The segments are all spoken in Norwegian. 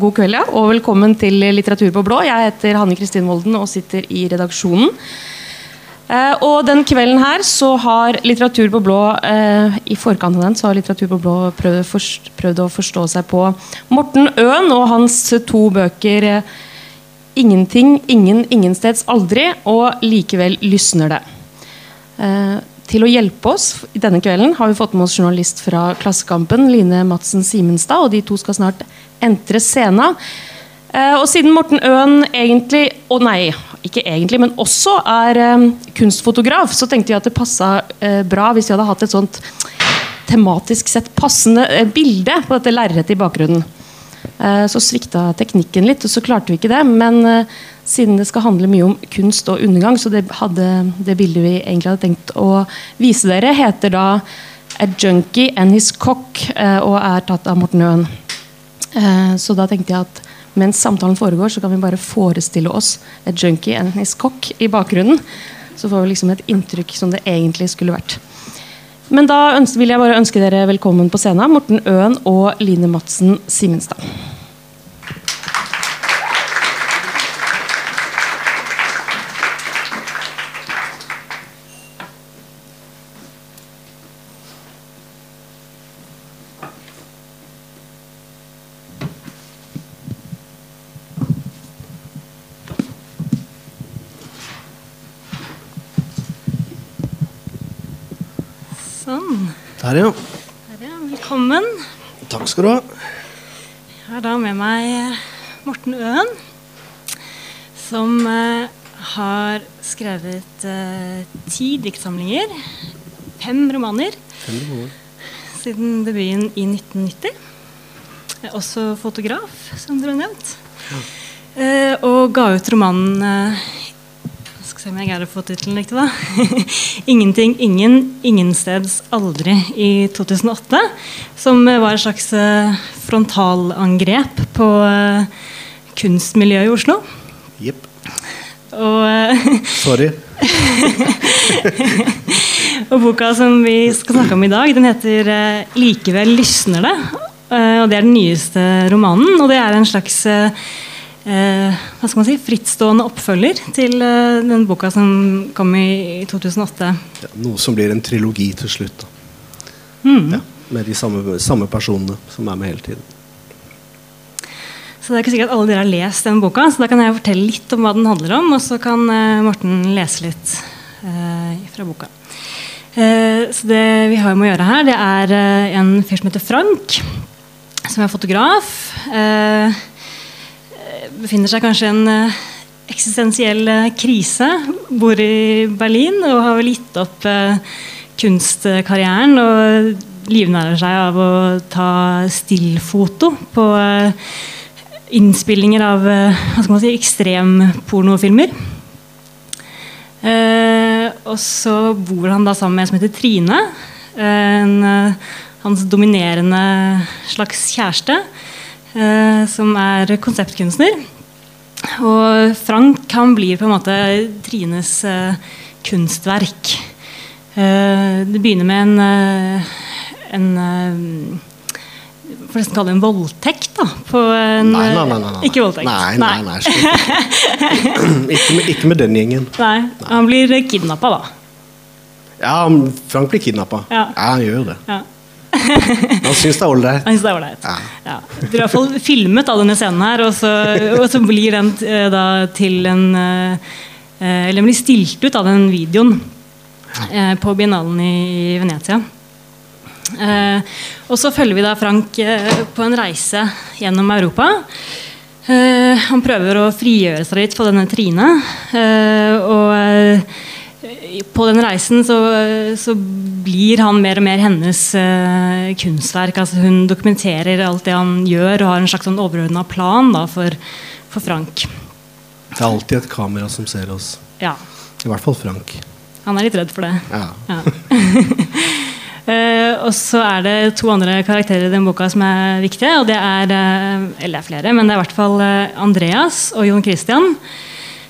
god kveld ja, og velkommen til Litteratur på blå. Jeg heter Hanne Kristin Volden og sitter i redaksjonen. Eh, og den kvelden her så har Litteratur på blå eh, i forkant av den så har Litteratur på blå prøvd, forst, prøvd å forstå seg på Morten Øen og hans to bøker eh, 'Ingenting, ingen, ingensteds, aldri' og 'Likevel lysner det'. Eh, til å hjelpe oss denne kvelden har vi fått med oss journalist fra Klassekampen, Line Madsen Simenstad. Og de to skal snart entre scenen. Eh, og siden Morten Øen egentlig, og nei, ikke egentlig, men også er eh, kunstfotograf, så tenkte vi at det passa eh, bra hvis vi hadde hatt et sånt tematisk sett passende bilde på dette lerretet i bakgrunnen. Så svikta teknikken litt, og så klarte vi ikke det. Men siden det skal handle mye om kunst og undergang, så det, hadde, det bildet vi egentlig hadde tenkt å vise dere, heter da 'A Junkie and His Cock' og er tatt av Morten Øen. Så da tenkte jeg at mens samtalen foregår, så kan vi bare forestille oss et Junkie and His Cock' i bakgrunnen. Så får vi liksom et inntrykk som det egentlig skulle vært. Men da vil jeg bare ønske dere velkommen på scenen, Morten Øen og Line Madsen Simenstad. Sånn. Der, ja. Der, ja. Velkommen. Takk skal du ha. Jeg har da med meg eh, Morten Øen, som eh, har skrevet eh, ti diktsamlinger, fem romaner, siden debuten i 1990. Jeg er også fotograf, som dere har nevnt. Eh, og ga ut romanen eh, se om jeg greier å få tittelen riktig, da. 'Ingenting, ingen, ingensteds, aldri' i 2008. Som var et slags eh, frontalangrep på eh, kunstmiljøet i Oslo. Jepp. Og, eh, Sorry. og boka som vi skal snakke om i dag, den heter 'Likevel lysner det'. Og det er den nyeste romanen. Og det er en slags hva skal man si, frittstående oppfølger til eh, den boka som kom i, i 2008. Ja, noe som blir en trilogi til slutt. Mm. Ja, med de samme, samme personene som er med hele tiden. Så det er ikke sikkert at alle dere har lest den boka, så da kan jeg fortelle litt om hva den handler om, og så kan eh, Morten lese litt eh, fra boka. Eh, så det vi har med å gjøre her, det er eh, en fyr som heter Frank, som er fotograf. Eh, befinner seg kanskje i en eh, eksistensiell eh, krise. Bor i Berlin og har vel gitt opp eh, kunstkarrieren og livnærer seg av å ta stillfoto på innspillinger av hva skal man si, ekstrempornofilmer. Og så bor han da sammen med en som heter Trine. En, hans dominerende slags kjæreste. Eh, som er konseptkunstner. Og Frank han blir på en måte Trines eh, kunstverk. Eh, det begynner med en, en får nesten kalle det en voldtekt. da på en, Nei, nei, nei. nei. Ikke voldtekt. Nei, nei, nei, ikke, med, ikke med den gjengen. Nei, Han blir kidnappa, da. Ja, Frank blir kidnappa. Ja. han gjør det. Ja. Han syns det er ålreit. Han synes det er ålreit. Ja. Ja. Det blir i hvert fall filmet av denne scenen her, og så, og så blir den eh, da til en eh, eh, Eller den blir stilt ut av den videoen på biennalen i Venezia. Og så følger vi da Frank på en reise gjennom Europa. Han prøver å frigjøre seg litt fra denne Trine. og på den reisen så, så blir han mer og mer hennes eh, kunstverk. Altså hun dokumenterer alt det han gjør, og har en slags sånn overordna plan da, for, for Frank. Det er alltid et kamera som ser oss. Ja, I hvert fall Frank. Han er litt redd for det. Ja. Ja. Eh, og så er det to andre karakterer i den boka som er viktige. og det er, eh, Eller det er flere, men det er i hvert fall eh, Andreas og Jon Christian.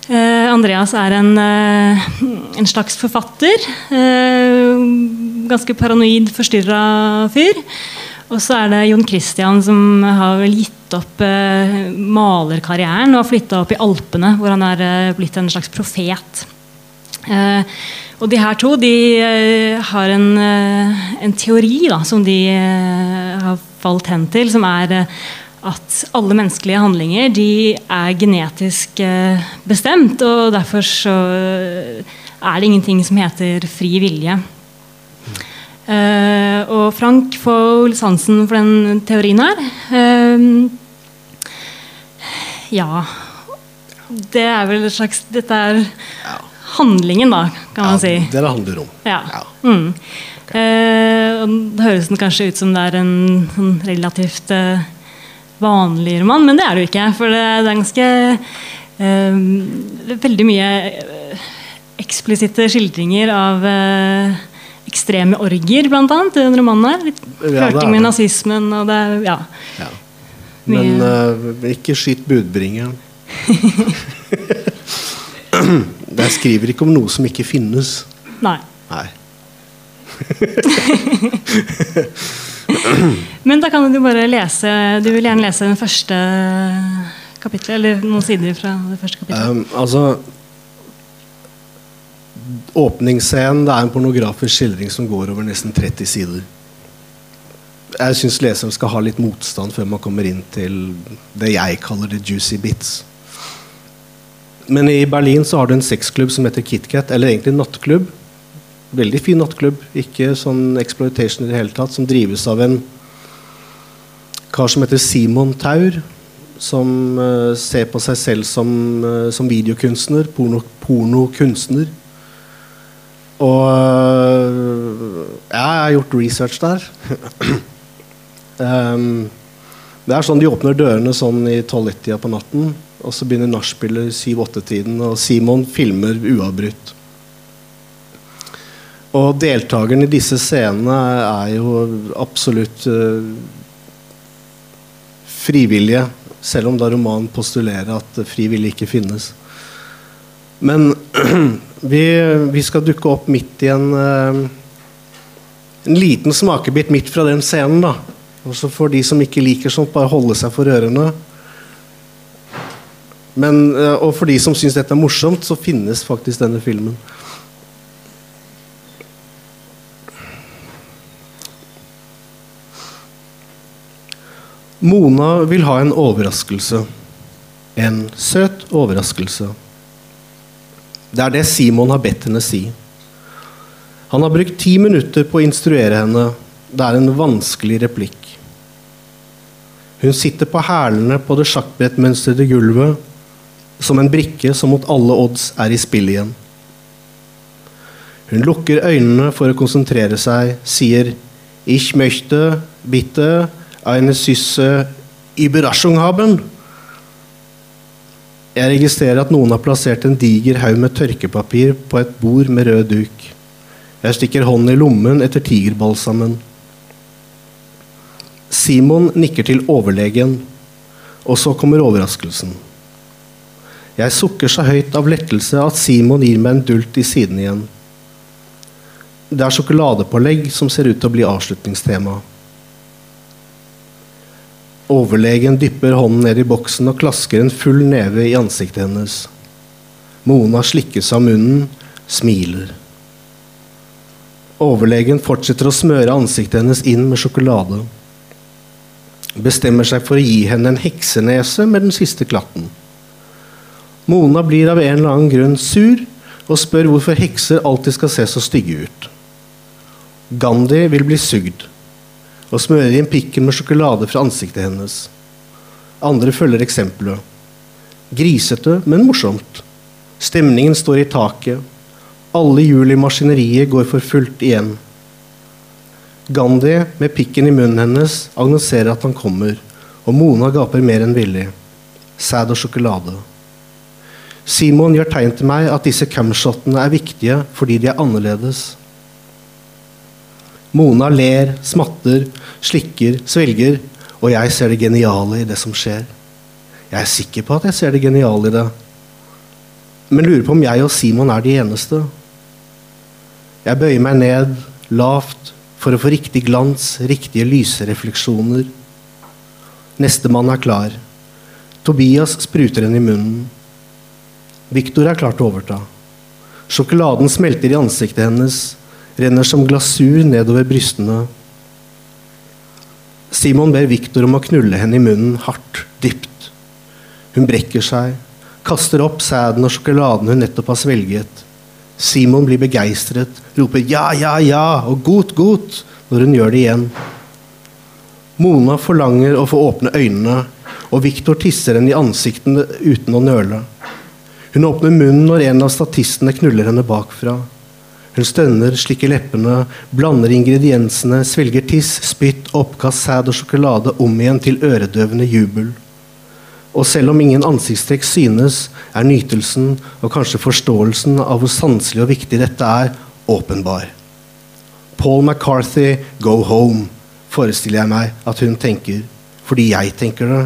Eh, Andreas er en, eh, en slags forfatter. Eh, ganske paranoid, forstyrra fyr. Og så er det Jon Christian som har vel gitt opp malerkarrieren og har flytta opp i Alpene, hvor han er blitt en slags profet. Og de her to de har en, en teori da, som de har falt hen til, som er at alle menneskelige handlinger de er genetisk eh, bestemt, og derfor så er det ingenting som heter fri vilje. Uh, og Frank får sansen for den teorien her. Uh, ja Det er vel et slags Dette er handlingen, da, kan man si. Det det handler om. Ja. Ja. Mm. Eh, og det høres kanskje ut som det er en, en relativt eh, vanlig roman, men det er det jo ikke. For det, det er ganske eh, Veldig mye eh, eksplisitte skildringer av eh, ekstreme orgier, annet, i den romanen her. Litt Ja, flørting med nazismen og det ja. Ja. Men eh, ikke skyt budbringeren. Jeg skriver ikke om noe som ikke finnes. Nei. Nei. Men da kan du bare lese Du vil gjerne lese den første kapittelet, eller noen sider fra det første kapittelet. Um, altså Åpningsscenen det er en pornografisk skildring som går over nesten 30 sider. Jeg syns leseren skal ha litt motstand før man kommer inn til det jeg kaller the juicy bits. Men i Berlin så har du en sexklubb som heter KitKat, eller egentlig en nattklubb. Veldig fin nattklubb, ikke sånn exploitation i det hele tatt, som drives av en kar som heter Simon Taur, som uh, ser på seg selv som, uh, som videokunstner, porno, pornokunstner. Og uh, jeg har gjort research der. um, det er sånn De åpner dørene sånn i tolv-ett-tida på natten, og så begynner nachspielet syv-åtte-tiden, og Simon filmer uavbrutt. Og deltakerne i disse scenene er jo absolutt uh, frivillige, selv om da romanen postulerer at frivillig ikke finnes. Men vi, vi skal dukke opp midt i en uh, en liten smakebit midt fra den scenen. da. Og så får de som ikke liker sånt, bare holde seg for ørene. Men, eh, og for de som syns dette er morsomt, så finnes faktisk denne filmen. Mona vil ha en overraskelse. En søt overraskelse. Det er det Simon har bedt henne si. Han har brukt ti minutter på å instruere henne. Det er en vanskelig replikk. Hun sitter på hælene på det sjakkbrettmønstrede gulvet som en brikke som mot alle odds er i spill igjen. Hun lukker øynene for å konsentrere seg, sier Ich möchte bitte eine Sysse Überraschung haben. Jeg registrerer at noen har plassert en diger haug med tørkepapir på et bord med rød duk. Jeg stikker hånden i lommen etter tigerbalsamen. Simon nikker til overlegen, og så kommer overraskelsen. Jeg sukker så høyt av lettelse at Simon gir meg en dult i siden igjen. Det er sjokoladepålegg som ser ut til å bli avslutningstema. Overlegen dypper hånden ned i boksen og klasker en full neve i ansiktet hennes. Mona slikkes av munnen, smiler. Overlegen fortsetter å smøre ansiktet hennes inn med sjokolade. Bestemmer seg for å gi henne en heksenese med den siste klatten. Mona blir av en eller annen grunn sur og spør hvorfor hekser alltid skal se så stygge ut. Gandhi vil bli sugd og smører inn pikken med sjokolade fra ansiktet hennes. Andre følger eksempelet. Grisete, men morsomt. Stemningen står i taket. Alle hjul i maskineriet går for fullt igjen. Gandhi, med pikken i munnen hennes, annonserer at han kommer, og Mona gaper mer enn villig. Sæd og sjokolade. Simon gjør tegn til meg at disse camshotene er viktige fordi de er annerledes. Mona ler, smatter, slikker, svelger, og jeg ser det geniale i det som skjer. Jeg er sikker på at jeg ser det geniale i det, men lurer på om jeg og Simon er de eneste. Jeg bøyer meg ned, lavt, for å få riktig glans, riktige lyserefleksjoner. Nestemann er klar. Tobias spruter henne i munnen. Viktor er klar til å overta. Sjokoladen smelter i ansiktet hennes, renner som glasur nedover brystene. Simon ber Viktor om å knulle henne i munnen hardt, dypt. Hun brekker seg, kaster opp sæden og sjokoladen hun nettopp har svelget. Simon blir begeistret, roper 'ja, ja, ja' og 'godt, godt' når hun gjør det igjen. Mona forlanger å få åpne øynene, og Viktor tisser henne i ansiktet uten å nøle. Hun åpner munnen når en av statistene knuller henne bakfra. Hun stønner, slikker leppene, blander ingrediensene, svelger tiss, spytt, oppkast, sæd og sjokolade om igjen til øredøvende jubel. Og selv om ingen ansiktstrekk synes, er nytelsen og kanskje forståelsen av hvor sanselig og viktig dette er, åpenbar. Paul McCarthy, go home, forestiller jeg meg at hun tenker. Fordi jeg tenker det.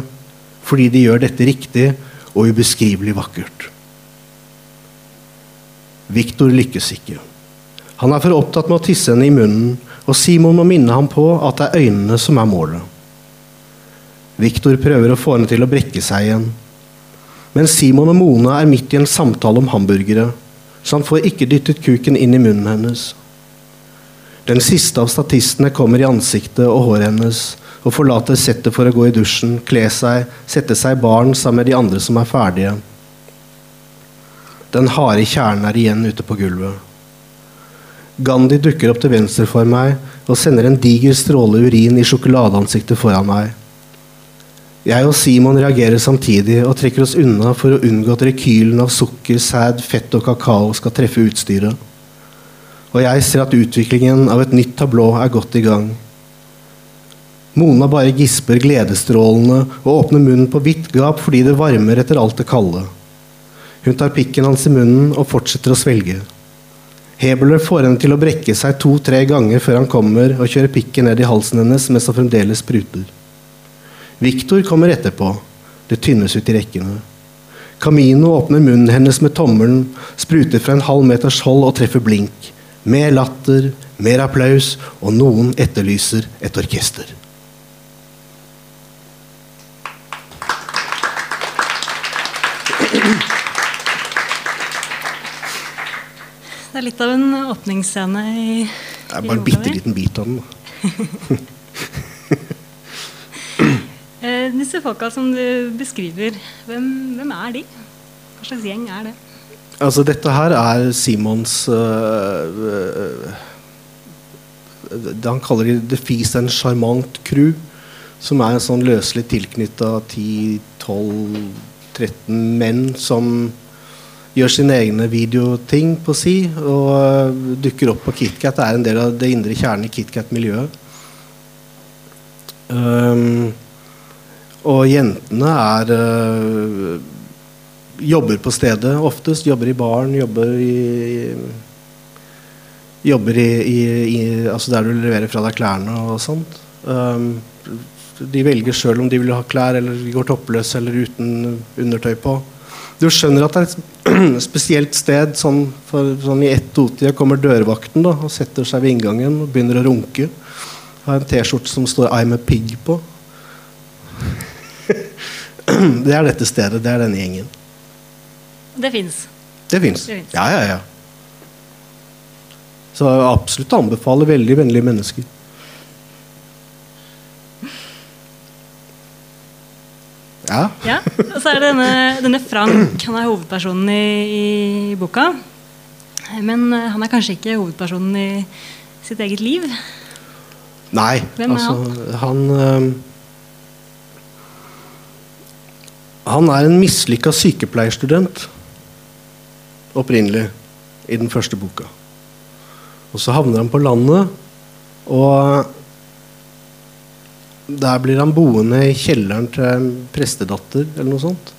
Fordi de gjør dette riktig og ubeskrivelig vakkert. Victor lykkes ikke. Han er for opptatt med å tisse henne i munnen, og Simon må minne ham på at det er øynene som er målet. Viktor prøver å få henne til å brekke seg igjen. Men Simon og Mona er midt i en samtale om hamburgere, så han får ikke dyttet kuken inn i munnen hennes. Den siste av statistene kommer i ansiktet og håret hennes og forlater settet for å gå i dusjen, kle seg, sette seg i baren sammen med de andre som er ferdige. Den harde kjernen er igjen ute på gulvet. Gandhi dukker opp til venstre for meg og sender en diger stråle urin i sjokoladeansiktet foran meg. Jeg og Simon reagerer samtidig og trekker oss unna for å unngå at rekylen av sukker, sæd, fett og kakao skal treffe utstyret. Og jeg ser at utviklingen av et nytt tablå er godt i gang. Mona bare gisper gledesstrålende og åpner munnen på vidt gap fordi det varmer etter alt det kalde. Hun tar pikken hans i munnen og fortsetter å svelge. Hebeler får henne til å brekke seg to-tre ganger før han kommer og kjører pikken ned i halsen hennes mens han fremdeles spruter. Viktor kommer etterpå. Det tynnes ut i rekkene. Camino åpner munnen hennes med tommelen, spruter fra en halv meters hold og treffer blink. Mer latter, mer applaus, og noen etterlyser et orkester. Det er litt av en åpningsscene i, Det er bare en bitte liten bit av den. Eh, disse folka som du beskriver, hvem, hvem er de? Hva slags gjeng er det? Altså, dette her er Simons øh, øh, det Han kaller det 'The Feast and Charmant Crew'. Som er en sånn løselig tilknytta 10-12-13 menn som gjør sine egne videoting på si, og øh, dukker opp på KitKat. Det er en del av det indre kjernen i KitKat-miljøet. Um, og jentene er uh, jobber på stedet oftest. Jobber i baren, jobber i Jobber i, i, i Altså der du leverer fra deg klærne og sånt. Um, de velger sjøl om de vil ha klær eller de går toppløse eller uten undertøy på. Du skjønner at det er et spesielt sted. Sånn, for, sånn I ett-to-tida kommer dørvakten da, og setter seg ved inngangen og begynner å runke. Har en T-skjorte som står 'I'm a pig' på. det er dette stedet. Det er denne gjengen. Det fins. Det fins. Ja, ja, ja. Så jeg absolutt anbefaler veldig vennlige mennesker. Ja. Ja. Og så er det denne, denne Frank. Han er hovedpersonen i, i boka. Men eh, han er kanskje ikke hovedpersonen i sitt eget liv. Nei, Hvem er altså han øhm, Han er en mislykka sykepleierstudent opprinnelig i den første boka. Og så havner han på landet, og der blir han boende i kjelleren til en prestedatter eller noe sånt.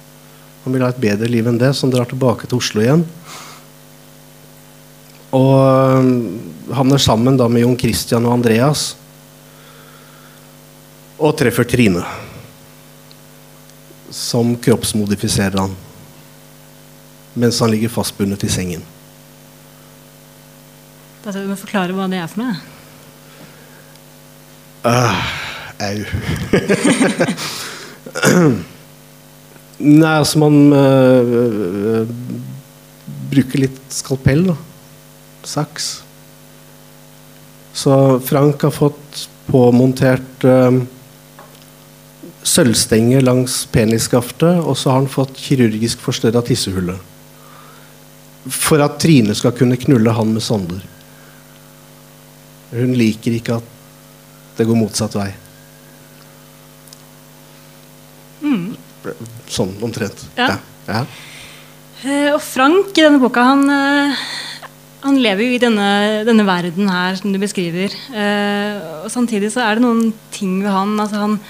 Han vil ha et bedre liv enn det, så han drar tilbake til Oslo igjen. Og øhm, havner sammen da med Jon Christian og Andreas. Og treffer Trine. Som kroppsmodifiserer han. Mens han ligger fastbundet i sengen. Da tror jeg du må forklare hva det er for noe. Ah, au. Nei, altså man øh, bruker litt skalpell, da. Saks. Så Frank har fått påmontert øh, sølvstenger langs penisskaftet, og så har han fått kirurgisk forstørra tissehullet. For at Trine skal kunne knulle han med sonder. Hun liker ikke at det går motsatt vei. Sånn omtrent. Ja. Ja. Uh, og Frank i denne boka, han, uh, han lever jo i denne, denne verden her som du beskriver. Uh, og samtidig så er det noen ting ved han altså han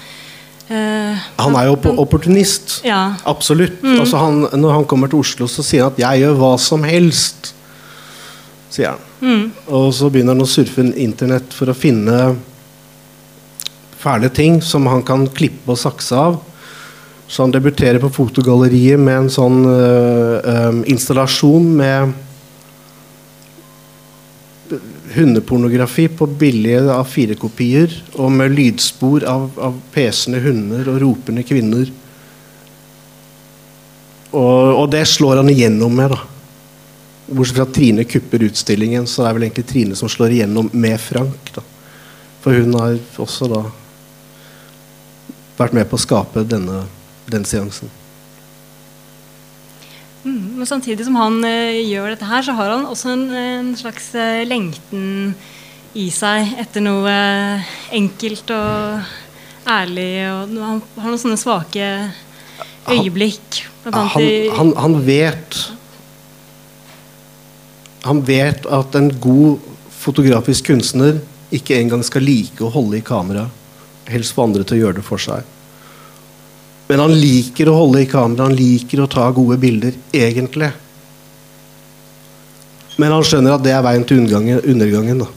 Han er jo på opportunist. Ja. Absolutt. Altså han, når han kommer til Oslo, så sier han at 'jeg gjør hva som helst'. Sier han. Og så begynner han å surfe internett for å finne fæle ting som han kan klippe og sakse av. Så han debuterer på Fotogalleriet med en sånn uh, um, installasjon med hundepornografi på billige A4-kopier, og med lydspor av, av pesende hunder og ropende kvinner. Og, og det slår han igjennom med, da. Bortsett fra at Trine kupper utstillingen, så det er vel egentlig Trine som slår igjennom med Frank. da. For hun har også da vært med på å skape denne, den seansen. Mm, men samtidig som han eh, gjør dette her, så har han også en, en slags eh, lengten i seg etter noe eh, enkelt og ærlig. Og han har noen sånne svake øyeblikk. Han, han, han vet Han vet at en god fotografisk kunstner ikke engang skal like å holde i kamera. Helst få andre til å gjøre det for seg. Men han liker å holde i kamera, han liker å ta gode bilder, egentlig. Men han skjønner at det er veien til undergangen. da.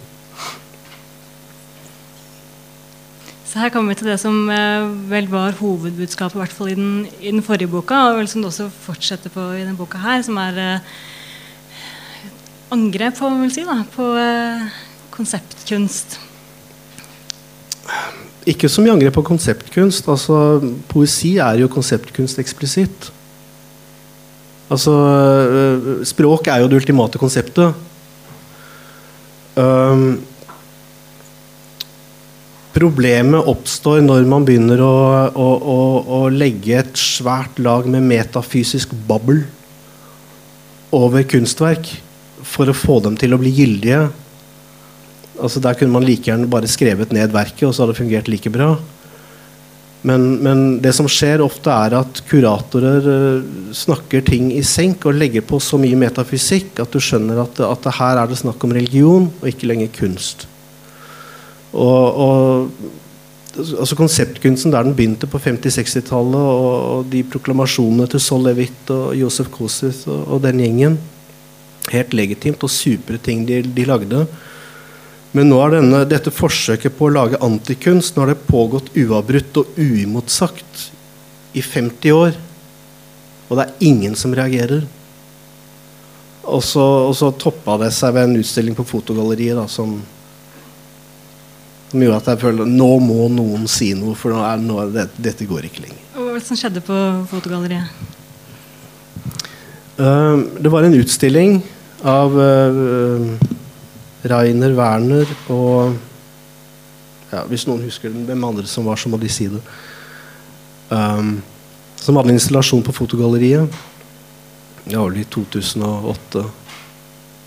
Så her kommer vi til det som eh, vel var hovedbudskapet, i hvert fall i den, i den forrige boka, og vel som det også fortsetter på i denne boka her, som er eh, angrep, vel si, da, på eh, konseptkunst. Ikke så mye angrep på konseptkunst. altså Poesi er jo konseptkunst eksplisitt. Altså øh, Språk er jo det ultimate konseptet. Um, problemet oppstår når man begynner å, å, å, å legge et svært lag med metafysisk babbel over kunstverk for å få dem til å bli gyldige. Altså Der kunne man like gjerne bare skrevet ned verket, og så hadde det fungert like bra. Men, men det som skjer ofte, er at kuratorer eh, snakker ting i senk og legger på så mye metafysikk at du skjønner at, at her er det snakk om religion og ikke lenger kunst. Og, og altså Konseptkunsten der den begynte på 50-60-tallet, og, og, de proklamasjonene til Sol Levitt og Josef Kosis og, og den gjengen Helt legitimt og supre ting de, de lagde. Men nå er denne, dette forsøket på å lage antikunst nå har det pågått uavbrutt og uimotsagt i 50 år. Og det er ingen som reagerer. Og så, og så toppa det seg ved en utstilling på Fotogalleriet da, som, som gjorde at jeg føler nå må noen si noe, for nå er, nå er det, dette går ikke lenger. Hva var det som skjedde på fotogalleriet? Uh, det var en utstilling av uh, Rainer Werner og ja, Hvis noen husker den, hvem andre som var, så må de si det. Um, som hadde en installasjon på Fotogalleriet. Det var vel i 2008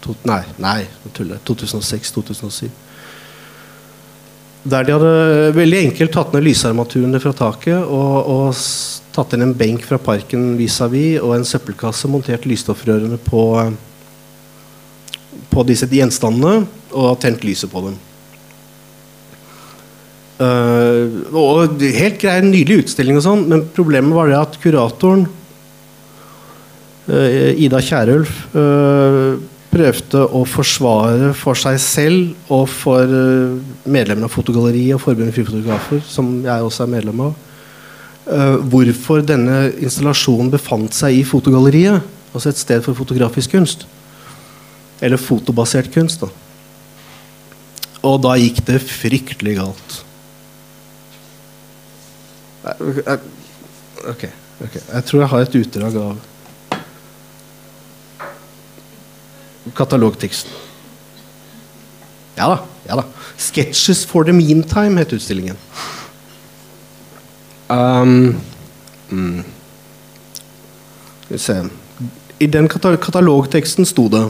to, Nei, nei, jeg tuller. 2006-2007. Der de hadde veldig enkelt tatt ned lysarmaturene fra taket og, og tatt inn en benk fra parken vis-à-vis og en søppelkasse, montert lysstoffrørene på, på disse gjenstandene og tent lyset på dem. Uh, og helt grei, nydelig utstilling, og sånn, men problemet var det at kuratoren, uh, Ida Kierulf, uh, prøvde å forsvare for seg selv og for eh, medlemmene av Fotogalleriet og Forbundet Frifotografer, som jeg også er medlem av, eh, hvorfor denne installasjonen befant seg i Fotogalleriet, altså et sted for fotografisk kunst. Eller fotobasert kunst, da. Og da gikk det fryktelig galt. Ok, ok. Jeg tror jeg har et utdrag av katalogteksten. Ja da. ja da. 'Sketches for the Meantime' het utstillingen. Um, mm. Skal vi se I den katalogteksten sto det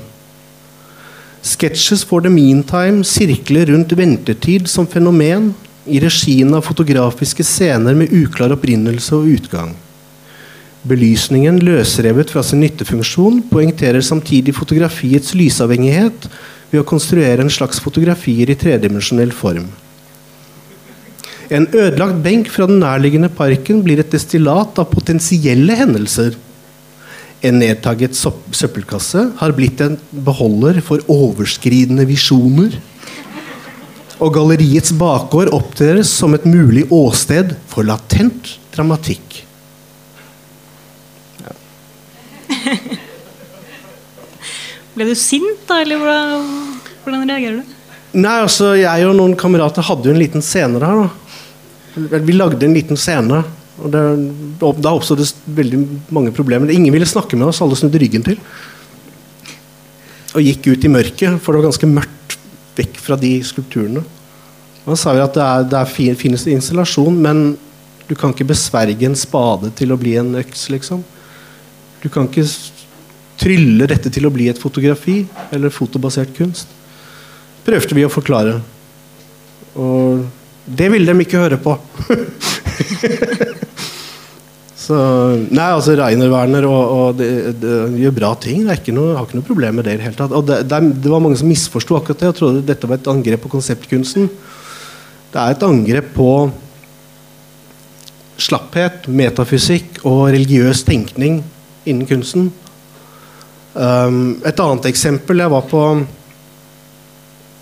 Sketches for the meantime sirkler rundt ventetid som fenomen i regien av fotografiske scener med uklar opprinnelse og utgang. Belysningen, løsrevet fra sin nyttefunksjon, poengterer samtidig fotografiets lysavhengighet ved å konstruere en slags fotografier i tredimensjonell form. En ødelagt benk fra den nærliggende parken blir et destillat av potensielle hendelser. En nedtagget søppelkasse har blitt en beholder for overskridende visjoner. Og galleriets bakgård opptrer som et mulig åsted for latent dramatikk. Ja. Ble du sint, da? Eller hvordan, hvordan reagerer du? Nei, altså, Jeg og noen kamerater hadde jo en liten scene der. da. Vi lagde en liten scene. Og det, Da oppstod det veldig mange problemer. Ingen ville snakke med oss, alle snudde ryggen til. Og gikk ut i mørket, for det var ganske mørkt vekk fra de skulpturene. Og Da sa vi at det, er, det er fin, finnes installasjon, men du kan ikke besverge en spade til å bli en øks, liksom. Du kan ikke trylle dette til å bli et fotografi eller fotobasert kunst. Prøvde vi å forklare. Og det ville de ikke høre på. Så, nei, altså Reiner Werner og, og de, de, de gjør bra ting. Det er ikke noe, har ikke noe problem med det. i det hele tatt. Og det, det, det var mange som misforsto akkurat det og trodde dette var et angrep på konseptkunsten. Det er et angrep på slapphet, metafysikk og religiøs tenkning innen kunsten. Um, et annet eksempel Jeg var på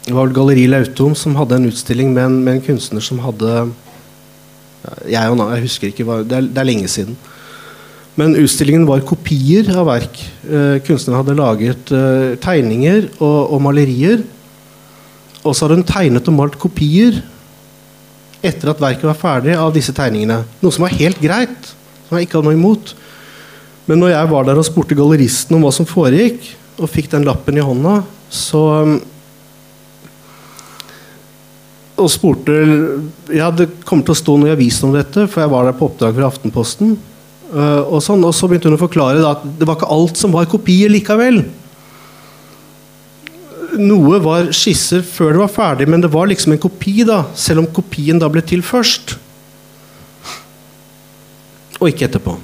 det var Galleri Lautom som hadde en utstilling med en, med en kunstner som hadde jeg, og, jeg husker ikke, det er, det er, lenge siden. Men utstillingen var kopier av verk. Eh, kunstneren hadde laget eh, tegninger og, og, malerier. Og så hadde hun tegnet og malt kopier etter at verket var ferdig av disse tegningene. Noe som var helt greit. Som jeg ikke hadde noe imot. Men når jeg var der og spurte galleristen om hva som foregikk, og fikk den lappen i hånda, så um, og spurte Ja, det kommer til å stå noe i avisen om dette, for jeg var der på oppdrag fra Aftenposten. Uh, og, sånn, og så begynte hun å forklare da, at det var ikke alt som var kopier likevel. Noe var skisser før det var ferdig, men det var liksom en kopi, da, selv om kopien da ble til først. Og ikke etterpå.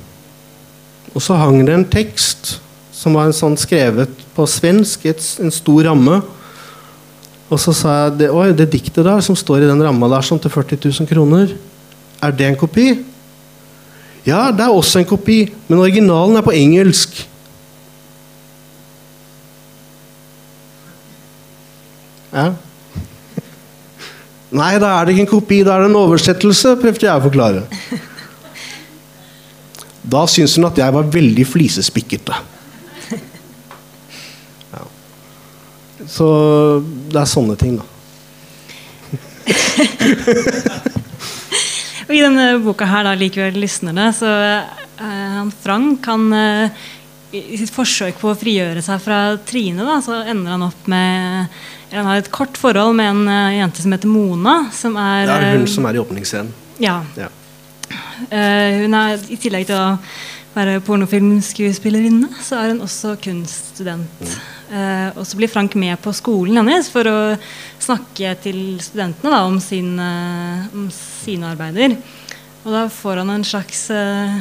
Og så hang det en tekst som var en sånn skrevet på svensk, et, en stor ramme. Og så sa jeg det, Oi, det diktet der som står i den ramma der sånn til 40 000 kroner, er det en kopi? Ja, det er også en kopi, men originalen er på engelsk. Ja. Nei, da er det ikke en kopi, da er det en oversettelse, prøvde jeg å forklare. Da syntes hun at jeg var veldig flisespikkete. Så det er sånne ting, da. og I denne boka her da, likevel lysner det, så uh, Frank han uh, i sitt forsøk på å frigjøre seg fra Trine, da, så ender han opp med Han har et kort forhold med en uh, jente som heter Mona. Som er, det er hun som er i åpningsscenen. Ja. ja. hun er i tillegg til å være pornofilmskuespillerinne, så er hun også kunststudent. Mm. Uh, og så blir Frank med på skolen hennes for å snakke til studentene da, om, sin, uh, om, sine arbeider. Og da får han en slags uh,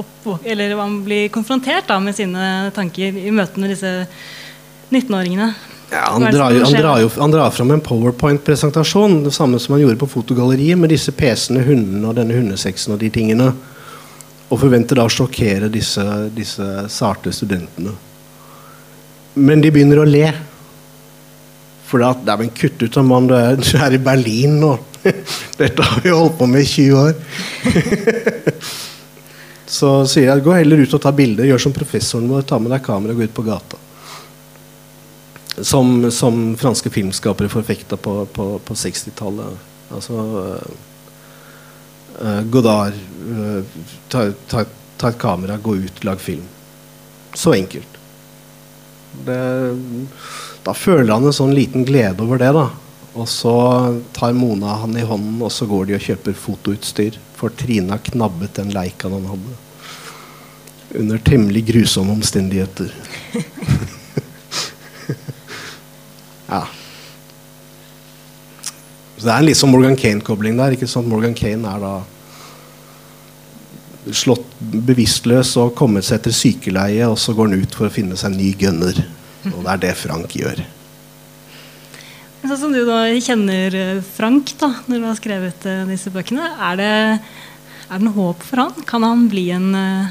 oppvåk... Eller han blir konfrontert da, med sine tanker i møte med disse 19-åringene. Ja, han, drar, han, drar jo, han drar fram en powerpoint-presentasjon, det samme som han gjorde på fotogalleriet, med disse pesende hundene og denne hundesexen og de tingene. Og forventer da å sjokkere disse, disse sarte studentene. Men de begynner å le. For det er vel kutt ut mann, du er, du er i Berlin nå. Dette har vi holdt på med i 20 år. Så sier jeg gå heller ut og ta bilder. Gjør som professoren vår. Ta med deg kamera og gå ut på gata. Som, som franske filmskapere forfekta på, på, på 60-tallet. Altså Uh, Godard. Uh, ta, ta, ta, et kamera, gå ut, lag film. Så enkelt. Det, da føler han en sånn liten glede over det. da Og så tar Mona han i hånden, og så går de og kjøper fotoutstyr. For Trine har knabbet den Leicaen han hadde. Under temmelig grusomme omstendigheter. ja. Så Det er en litt sånn Morgan Kane-kobling der. ikke sant? Morgan Kane er da slått bevisstløs og kommet seg etter sykeleie, og så går han ut for å finne seg en ny gunner. Og det er det Frank gjør. Sånn som du da kjenner eh, Frank da, når du har skrevet uh, disse bøkene, er det, er det noe håp for han? Kan han bli en, uh,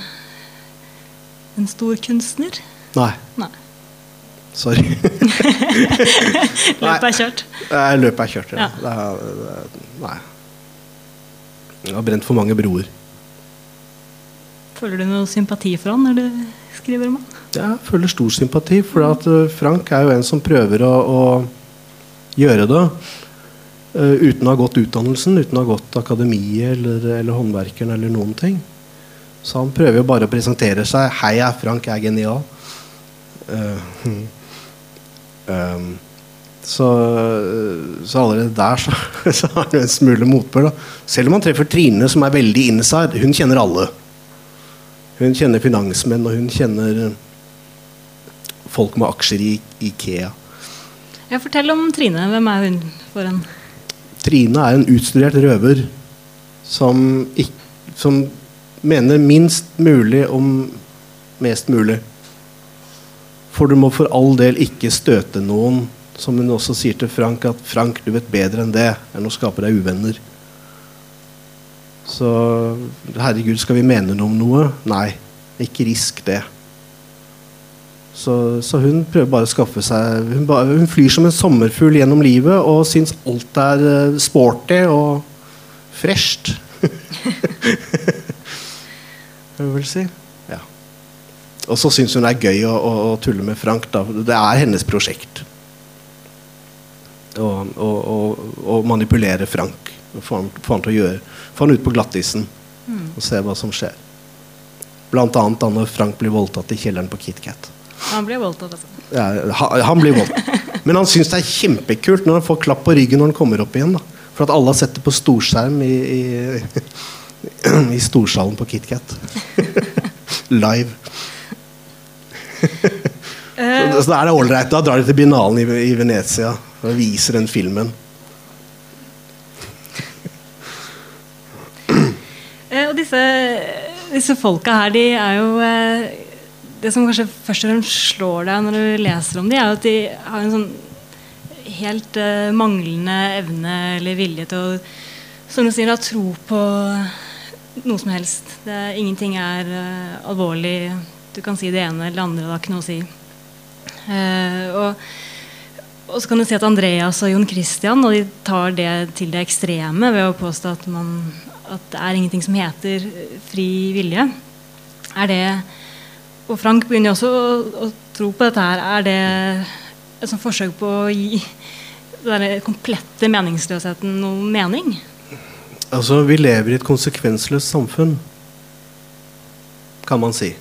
en stor kunstner? Nei. Nei. Sorry. løpet er kjørt? Løpet er kjørt, ja. ja. Det er, det nei. Jeg har brent for mange broer. Føler du noe sympati for han når du skriver om han? Jeg føler stor sympati, for at eh, Frank er jo en som prøver å, å gjøre det uh, uten å ha gått utdannelsen, uten å ha gått akademiet eller, eller håndverkeren eller noen ting. Så han prøver jo bare å presentere seg. 'Hei, jeg er Frank, jeg er genial'. Uh, um, så, så, allerede der så, så har du en smule motbør. Selv om han treffer Trine, som er veldig inside. Hun kjenner alle. Hun kjenner finansmenn, og hun kjenner folk med aksjer i Ikea. Jeg fortell om Trine. Hvem er hun for en Trine er en utstudert røver som, som mener minst mulig om mest mulig. For du må for all del ikke støte noen. Som hun også sier til Frank, at 'Frank, du vet bedre enn det enn å skape deg uvenner'. Så herregud, skal vi mene noe om noe? Nei, ikke risk det. Så, så, hun prøver bare å skaffe seg hun, bare, hun flyr som en sommerfugl gjennom livet og syns alt er uh, sporty og fresht. Hva vil si. Og så syns hun det er gøy å, å, å, tulle med Frank. Da. Det er hennes prosjekt. Å manipulere Frank. Få han, han til å gjøre få han ut på glattisen mm. og se hva som skjer. Blant annet da når Frank blir voldtatt i kjelleren på KitKat. Han blir voldtatt, altså. Ja, han, han blir voldtatt. Men han syns det er kjempekult når han får klapp på ryggen når han kommer opp igjen. Da. For at alle har sett det på storskjerm i, i, i storsalen på KitKat. Live. så, så da er det ålreit. Da drar de til binalen i, i Venezia og viser den filmen. disse, disse folka her, de er jo eh, Det som kanskje først og fremst slår deg når du leser om dem, er at de har en sånn helt uh, manglende evne eller vilje til å som du sier, da, tro på noe som helst. Det, ingenting er uh, alvorlig. Du kan si det ene eller det andre, det har ikke noe å si. Eh, og, og, så kan du si at Andreas og Jon Christian og de tar det til det ekstreme ved å påstå at man at det er ingenting som heter fri vilje. Er det Og Frank begynner også å, å tro på dette her. Er det et sånt forsøk på å gi den komplette meningsløsheten noen mening? Altså, vi lever i et konsekvensløst samfunn, kan man si.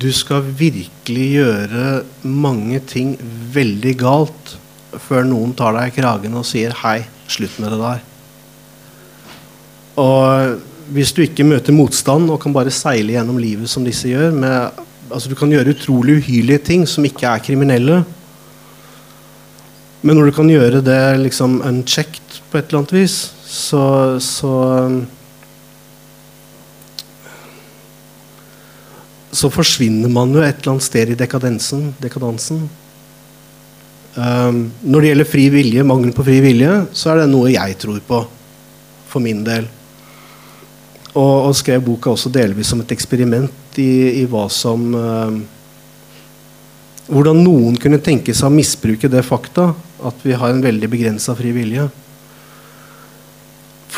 Du skal virkelig gjøre mange ting veldig galt før noen tar deg i kragen og sier 'hei, slutt med det der'. Og hvis du ikke møter motstand og kan bare seile gjennom livet som disse gjør med, altså Du kan gjøre utrolig uhyrlige ting som ikke er kriminelle. Men når du kan gjøre det liksom unchecked på et eller annet vis, så, så Så forsvinner man jo et eller annet sted i dekadensen, dekadansen. Um, når det gjelder fri vilje, mangel på fri vilje, så er det noe jeg tror på. For min del. Og, og, skrev boka også delvis som et eksperiment i, i hva som um, Hvordan noen kunne tenke seg å misbruke det fakta at vi har en veldig begrensa fri vilje.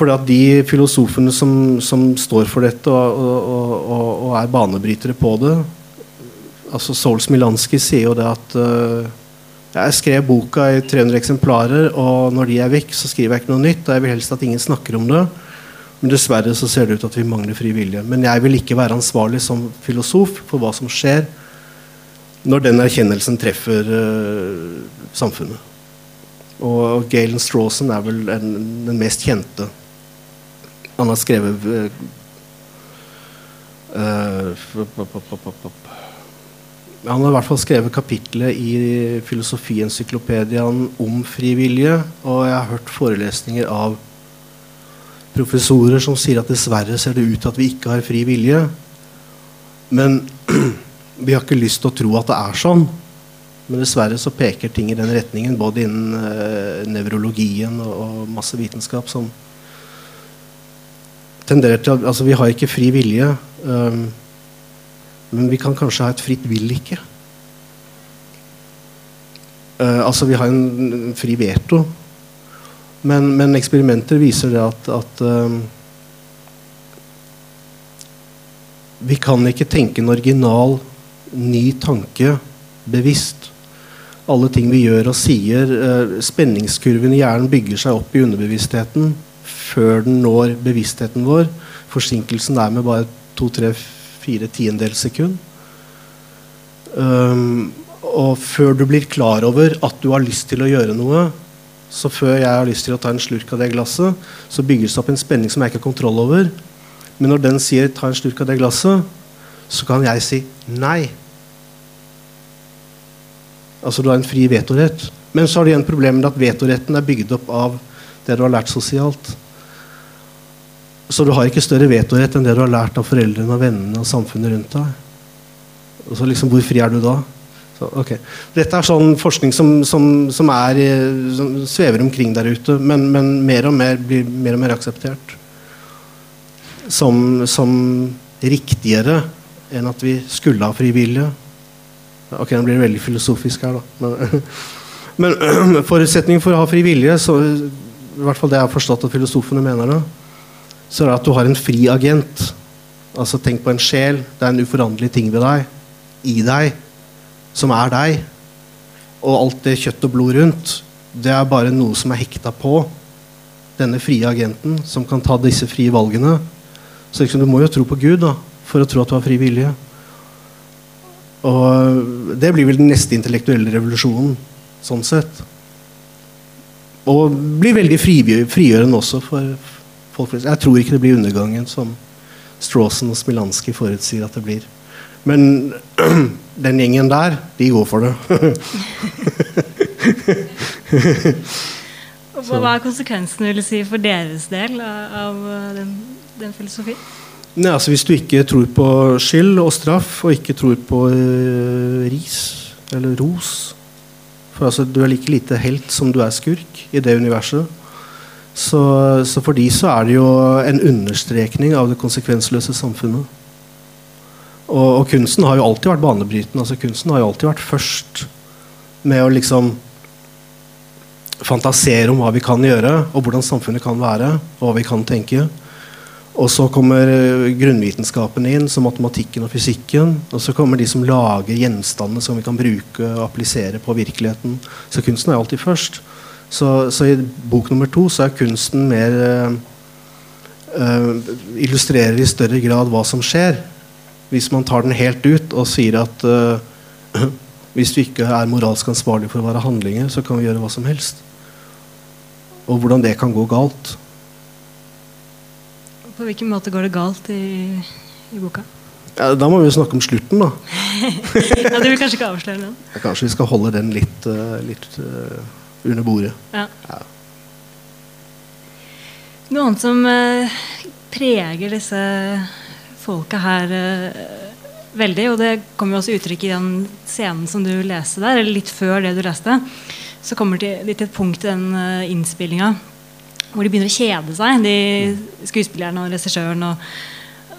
Fordi at de filosofene som, som står for dette og, og, og, er banebrytere på det altså Soul Smilanski sier jo det at uh, jeg skrev boka i 300 eksemplarer, og når de er vekk, så skriver jeg ikke noe nytt. Og jeg vil helst at ingen snakker om det. Men dessverre så ser det ut at vi mangler fri vilje. Men jeg vil ikke være ansvarlig som filosof for hva som skjer når den erkjennelsen treffer uh, samfunnet. Og Galen Strawson er vel en, den mest kjente. Han har skrevet uh, uh, han har i hvert fall skrevet kapitlet i Filosofiensyklopedien om frivillige. Og jeg har hørt forelesninger av professorer som sier at dessverre ser det ut til at vi ikke har fri vilje. Men vi har ikke lyst til å tro at det er sånn. Men dessverre så peker ting i den retningen, både innen uh, nevrologien og, og, masse vitenskap som tenderer til Altså, vi har ikke fri vilje. Um, men vi kan kanskje ha et fritt vil ikke. Uh, altså, vi har en, en fri veto. Men, men, eksperimenter viser det at, at um, Vi kan ikke tenke en original, ny tanke bevisst. Alle ting vi gjør og sier. Uh, spenningskurven i hjernen bygger seg opp i underbevisstheten før den når bevisstheten vår. Forsinkelsen er med bare to, tre, fire tiendedels sekund. Um, og før du blir klar over at du har lyst til å gjøre noe, så før jeg har lyst til å ta en slurk av det glasset, så bygges det opp en spenning som jeg ikke har kontroll over. Men når den sier 'ta en slurk av det glasset', så kan jeg si nei. Altså du har en fri vetorett. Men så har du igjen problemet med at vetoretten er bygd opp av det du har lært sosialt. Så du har ikke større vetorett enn det du har lært av foreldrene og vennene og samfunnet rundt deg. Og så liksom, Hvor fri er du da? Så, okay. Dette er sånn forskning som, som, som, er, som svever omkring der ute, men, men, mer og mer blir mer og mer akseptert. Som, som riktigere enn at vi skulle ha frivillige. Ok, nå blir det veldig filosofisk her, da. Men, men forutsetningen for å ha frivillige så, i hvert fall det jeg har forstått at filosofene mener, da, så er det at du har en fri agent. Altså Tenk på en sjel. Det er en uforanderlig ting ved deg, i deg, som er deg. Og alt det kjøtt og blod rundt, det er bare noe som er hekta på denne frie agenten, som kan ta disse frie valgene. Så liksom, du må jo tro på Gud da, for å tro at du har fri vilje. Og det blir vel den neste intellektuelle revolusjonen, sånn sett. Og blir veldig frigjørende også for, folk flest. Jeg tror ikke det blir undergangen som Strawson og Smilanski forutsier at det blir. Men den gjengen der, de går for det. Hva er konsekvensen vil si, for deres del av den, den filosofien? Nei, altså Hvis du ikke tror på skyld og straff, og ikke tror på uh, ris eller ros For altså, Du er like lite helt som du er skurk i det universet. Så, så, for de så er det jo en understrekning av det konsekvensløse samfunnet. Og, og, kunsten har jo alltid vært banebrytende. altså Kunsten har jo alltid vært først med å liksom fantasere om hva vi kan gjøre, og hvordan samfunnet kan være, og hva vi kan tenke. Og så kommer grunnvitenskapen inn, som matematikken og fysikken. Og så kommer de som lager gjenstandene som vi kan bruke og applisere på virkeligheten. Så kunsten er alltid først. Så, så, i bok nummer to så er kunsten mer uh, Illustrerer i større grad hva som skjer. Hvis man tar den helt ut og sier at uh, hvis du ikke er moralsk ansvarlig for å være handlinger, så kan vi gjøre hva som helst. Og hvordan det kan gå galt. På hvilken måte går det galt i, i boka? Ja, da må vi jo snakke om slutten, da. ja, Du vil kanskje ikke avsløre den? Ja, kanskje vi skal holde den litt, uh, litt uh, under bordet. Ja. Ja. Noe annet som uh, preger disse folka her veldig, og det kommer jo også uttrykk i den scenen som du leste der, eller litt før det du leste, så kommer de til et punkt i den uh, innspillinga hvor de begynner å kjede seg, de skuespillerne og regissøren. og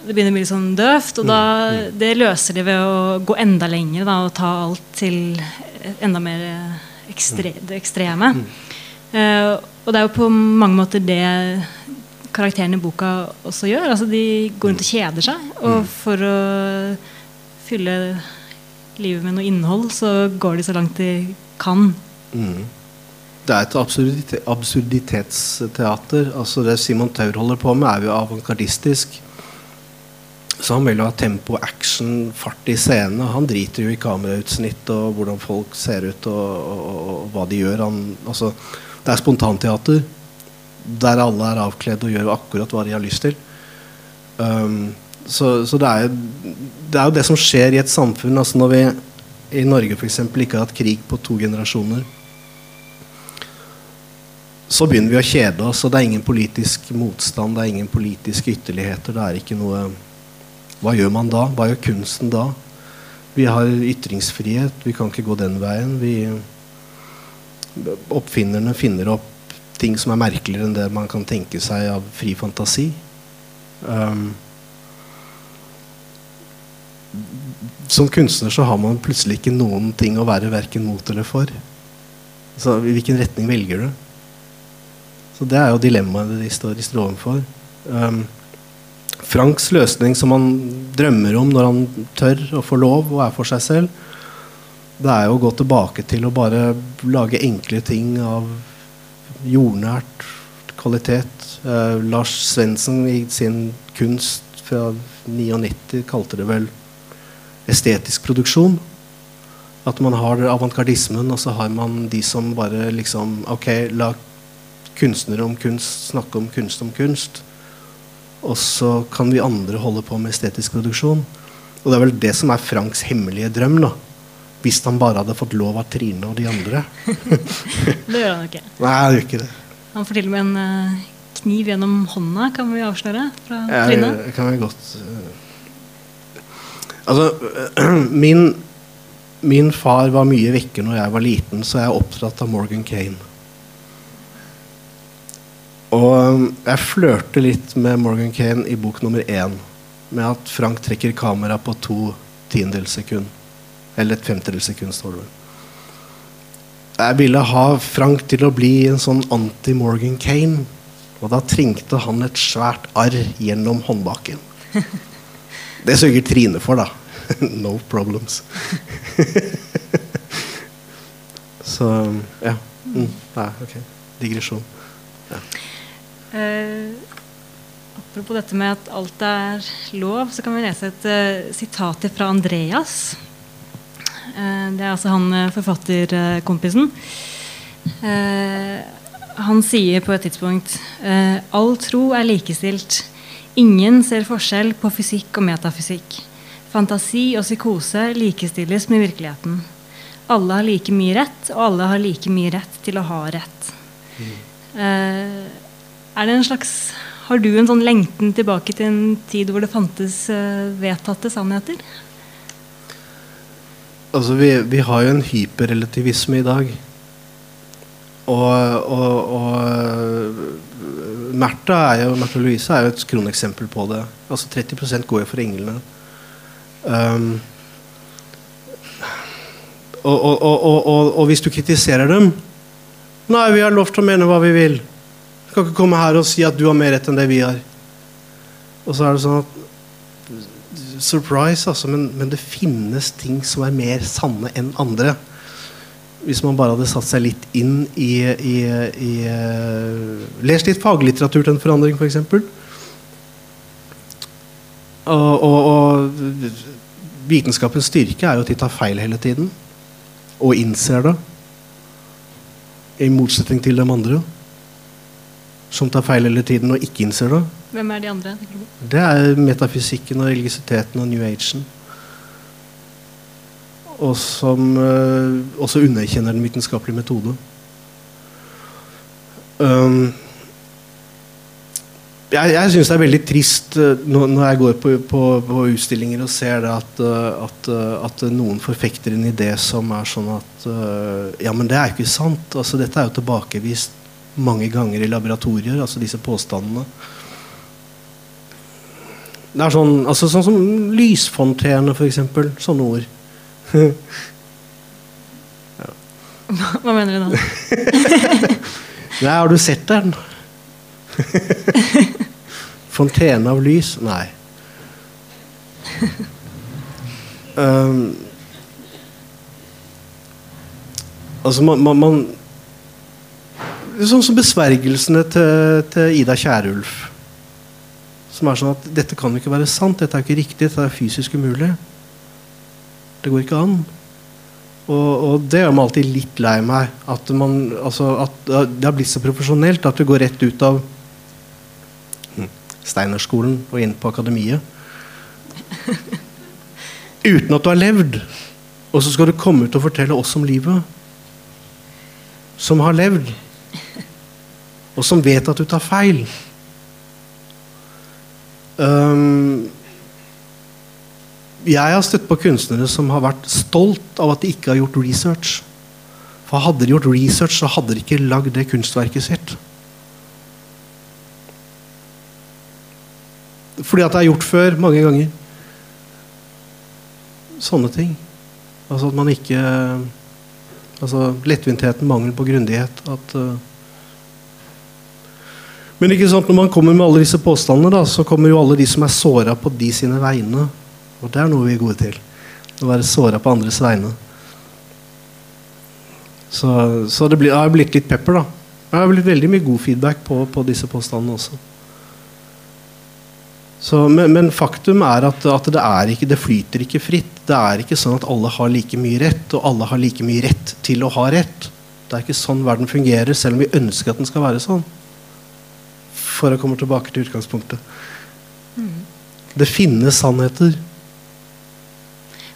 det begynner å bli sånn døvt. Og da, mm, mm. det løser de ved å gå enda lenger da, og ta alt til enda mer ekstre, det ekstreme. Mm. Uh, og det er jo på mange måter det karakterene i boka også gjør. Altså De går rundt og kjeder seg. Og mm. for å fylle livet med noe innhold, så går de så langt de kan. Mm. Det er et absurdite absurditetsteater. Altså Det Simon Taur holder på med, er jo avantgardistisk. Så han vil jo ha tempo, action, fart i scenen. Han driter jo i kamerautsnitt og hvordan folk ser ut og, og, og, hva de gjør. Han, altså, det er spontanteater der alle er avkledd og gjør akkurat hva de har lyst til. Um, så, så det, er, jo, det, er, jo det som skjer i et samfunn. Altså når vi i Norge eksempel, ikke har hatt krig på to generasjoner så begynner vi å kjede oss, og det er ingen politisk motstand, det er ingen politiske ytterligheter. Det er ikke noe Hva gjør man da? Hva gjør kunsten da? Vi har ytringsfrihet, vi kan ikke gå den veien. Vi, oppfinnerne finner opp ting som er merkeligere enn det man kan tenke seg av fri fantasi. Um, som kunstner så har man plutselig ikke noen ting å være verken mot eller for. Så I hvilken retning velger du? Så det er jo dilemmaet de står, de står overfor. Um, Franks løsning som han drømmer om når han tør å få lov og er for seg selv, det er jo å gå tilbake til å bare lage enkle ting av jordnært kvalitet. Uh, Lars Svendsen i sin kunst fra 99 kalte det vel estetisk produksjon. At man har avantgardismen, og så har man de som bare liksom Ok, la kunstnere om kunst snakke om kunst om kunst. Og så kan vi andre holde på med estetisk produksjon. Og det er vel det som er Franks hemmelige drøm. da Hvis han bare hadde fått lov av Trine og de andre. det gjør han ikke. Nei, han gjør ikke det. Han får til og med en uh, kniv gjennom hånda, kan vi avsløre. Fra ja, Trine. kan vi godt uh, Altså, min, min far var mye vekke når jeg var liten, så jeg er opptatt av Morgan Kane. Og um, jeg flørter litt med Morgan Kane i bok nummer én. Med at Frank trekker kamera på to tiendedels sekund. Eller et femtedels sekund, står det vel. Jeg ville ha Frank til å bli en sånn anti-Morgan Kane. Og da trengte han et svært arr gjennom håndbaken. Det sørger Trine for, da. no problems. Så ja. Mm, nei, ok. Digresjon. Ja. Eh, apropos dette med at alt er lov, så kan vi lese et eh, sitat fra Andreas. Eh, det er altså han uh, forfatterkompisen. han sier på et tidspunkt all tro er likestilt. Ingen ser forskjell på fysikk og metafysikk. Fantasi og psykose likestilles med virkeligheten. Alle har like mye rett, og alle har like mye rett til å ha rett. Mm. Er det en slags Har du en sånn lengten tilbake til en tid hvor det fantes uh, vedtatte sannheter? Altså, vi, vi, har jo en hyperrelativisme i dag. Og, og, og jo, Märtha Louise er jo et kroneksempel på det. Altså 30% går jo for englene. Um, og, og, hvis du kritiserer dem Nei, vi har lov til å mene hva vi vil kan ikke komme her og si at du har mer rett enn det vi har. Og så er det sånn at Surprise, altså. Men, men det finnes ting som er mer sanne enn andre. Hvis man bare hadde satt seg litt inn i, i, i uh, Lest litt faglitteratur til en forandring, f.eks. For og, og, og vitenskapens styrke er jo at de tar feil hele tiden. Og innser det. I motsetning til de andre som tar feil hele tiden og ikke innser det. Hvem er de andre? Det er metafysikken og religiøsiteten og new agen. Og som uh, også underkjenner den vitenskapelige metode. Um, jeg jeg syns det er veldig trist uh, når, jeg går på, på, på, utstillinger og ser at, uh, at, at, noen forfekter en idé som er sånn at Ja, men det er jo ikke sant. Altså, dette er jo tilbakevist mange ganger i laboratorier, altså disse påstandene. Det er sånn, altså sånn som lysfontene, f.eks. Sånne ord. ja. Hva mener du da? Nei, har du sett den? Fontene av lys? Nei. Um, altså, man, man, man Sånn som besvergelsene til, til Ida Kjærulf. Som er sånn at dette kan jo ikke være sant, dette er ikke riktig, dette er fysisk umulig. Det går ikke an. Og, og det gjør meg alltid litt lei meg. At, man, altså, at det har blitt så profesjonelt at du går rett ut av hm, Steinerskolen og inn på akademiet. Uten at du har levd. Og så skal du komme ut og fortelle oss om livet. Som har levd. Og som vet at du tar feil. Um, jeg har støtt på kunstnere som har vært stolt av at de ikke har gjort research. For hadde de gjort research, så hadde de ikke lagd det kunstverket sitt. Fordi at det er gjort før mange ganger. Sånne ting. Altså at man ikke Altså lettvintheten, mangel på grundighet. At uh, men ikke sant, når man kommer med alle disse påstandene, da, så kommer jo alle de som er såra på de sine vegne. Og det er noe vi er gode til. Å være såra på andres vegne. Så, så det blir, har blitt litt pepper, da. Det har blitt veldig mye god feedback på, på disse påstandene også. Så, men, men, faktum er at, at det, er ikke, det flyter ikke fritt. Det er ikke sånn at alle har like mye rett, og alle har like mye rett til å ha rett. Det er ikke sånn verden fungerer, selv om vi ønsker at den skal være sånn. For å komme tilbake til utgangspunktet. Mm. Det finnes sannheter.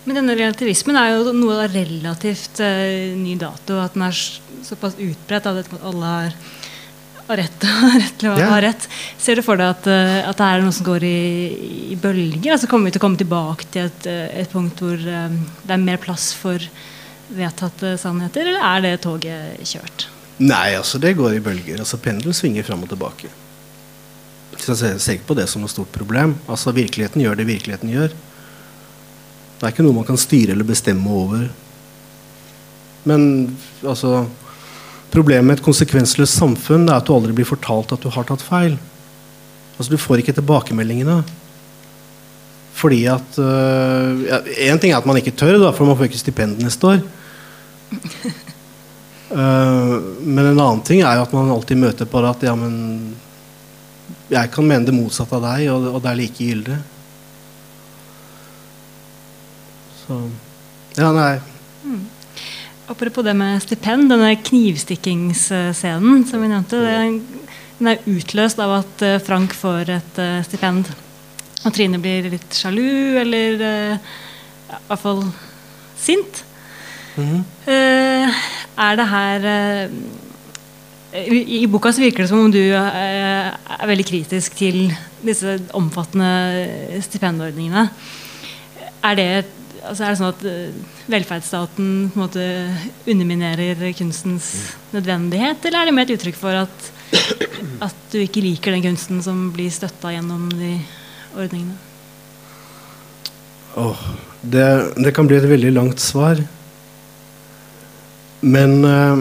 Men denne relativismen er jo noe av relativt uh, ny dato. At den er såpass utbredt at alle har, har rett, til å yeah. ha rett. Ser du for deg at, uh, at, det er noe som går i, i bølger? Altså Kommer vi til å komme tilbake til et, uh, et punkt hvor um, det er mer plass for vedtatte sannheter, eller er det toget kjørt? Nei, altså det går i bølger. altså Pendelen svinger fram og tilbake. Så jeg ser ikke på det som noe stort problem. Altså Virkeligheten gjør det virkeligheten gjør. Det er ikke noe man kan styre eller bestemme over. Men altså Problemet med et konsekvensløst samfunn er at du aldri blir fortalt at du har tatt feil. Altså Du får ikke tilbakemeldingene. Fordi at uh, ja, En ting er at man ikke tør, da, for man får ikke stipend neste år. Uh, men en annen ting er jo at man alltid møter på at ja, men jeg kan mene det motsatte av deg, og, og det er like gyldig. Så Ja, nei. Mm. Apropos det med stipend, denne knivstikkingsscenen som vi nevnte, den er utløst av at eh, Frank får et uh, stipend. Og Trine blir litt sjalu, eller uh, i hvert fall sint. Mm -hmm. uh, er det her i, I boka så virker det som om du er veldig kritisk til disse omfattende stipendordningene. Er det altså er det sånn at velferdsstaten på en måte underminerer kunstens nødvendighet, eller er det mer et uttrykk for at, at du ikke liker den kunsten som blir støtta gjennom de ordningene? Oh, det, det, kan bli et veldig langt svar. Men uh,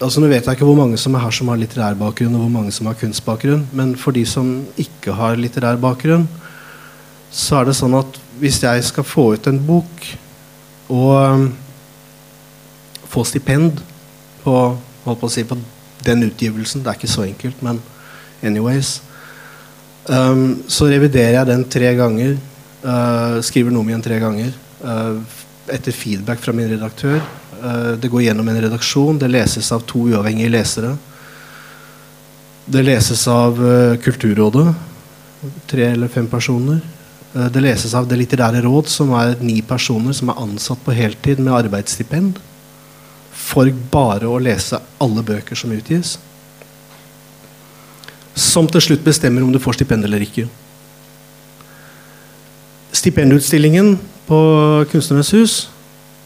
altså Nå vet jeg ikke hvor mange som er her som har litterær bakgrunn, og hvor mange som har kunstbakgrunn, men for de som ikke har litterær bakgrunn, så er det sånn at hvis jeg skal få ut en bok og um, få stipend på, holdt på å si, på den utgivelsen Det er ikke så enkelt, men anyways. Um, så reviderer jeg den tre ganger. Uh, skriver noe om igjen tre ganger. Uh, etter feedback fra min redaktør. Uh, det går gjennom en redaksjon. Det leses av to uavhengige lesere. Det leses av uh, Kulturrådet. Tre eller fem personer. Eh, det leses av Det litterære råd, som er ni personer som er ansatt på heltid med arbeidsstipend for bare å lese alle bøker som utgis. Som til slutt bestemmer om du får stipend eller ikke. Stipendutstillingen på Kunstnernes hus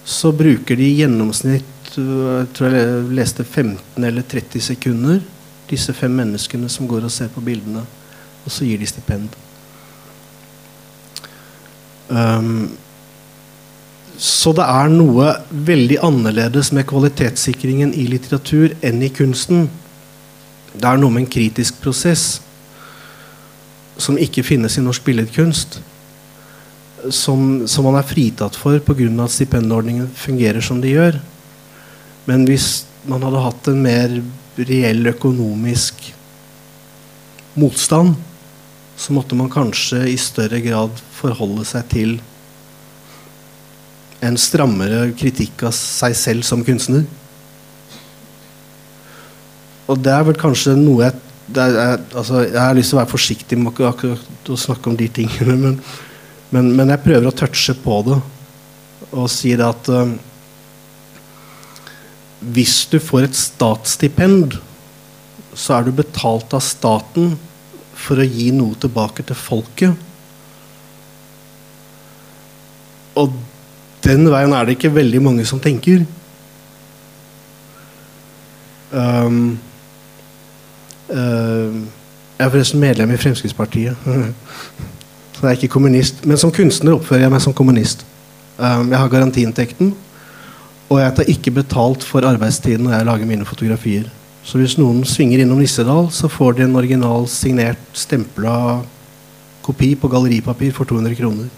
så bruker de i gjennomsnitt eh, jeg tror jeg leste 15 eller 30 sekunder, disse fem menneskene som går og ser på bildene. Og så gir de stipend. Um, så det er noe veldig annerledes med kvalitetssikringen i litteratur enn i kunsten. Det er noe med en kritisk prosess som ikke finnes i norsk billedkunst. Som, som man er fritatt for pga. at stipendordningen fungerer som de gjør. Men hvis man hadde hatt en mer reell økonomisk motstand, så måtte man kanskje i større grad forholde seg til en strammere kritikk av seg selv som kunstner. Og det er vel kanskje noe jeg er, altså, Jeg har lyst til å være forsiktig med å snakke om de tingene, men, men, men jeg prøver å touche på det og sier at uh, hvis du får et statsstipend, så er du betalt av staten for å gi noe tilbake til folket. Og den veien er det ikke veldig mange som tenker. Um, uh, jeg er forresten medlem i Fremskrittspartiet. så jeg er ikke kommunist. Men som kunstner oppfører jeg meg som kommunist. Um, jeg har garantiinntekten. Og jeg tar ikke betalt for arbeidstiden når jeg lager mine fotografier. Så hvis noen svinger innom Nissedal, så får de en original signert stempla kopi på galleripapir for 200 kroner.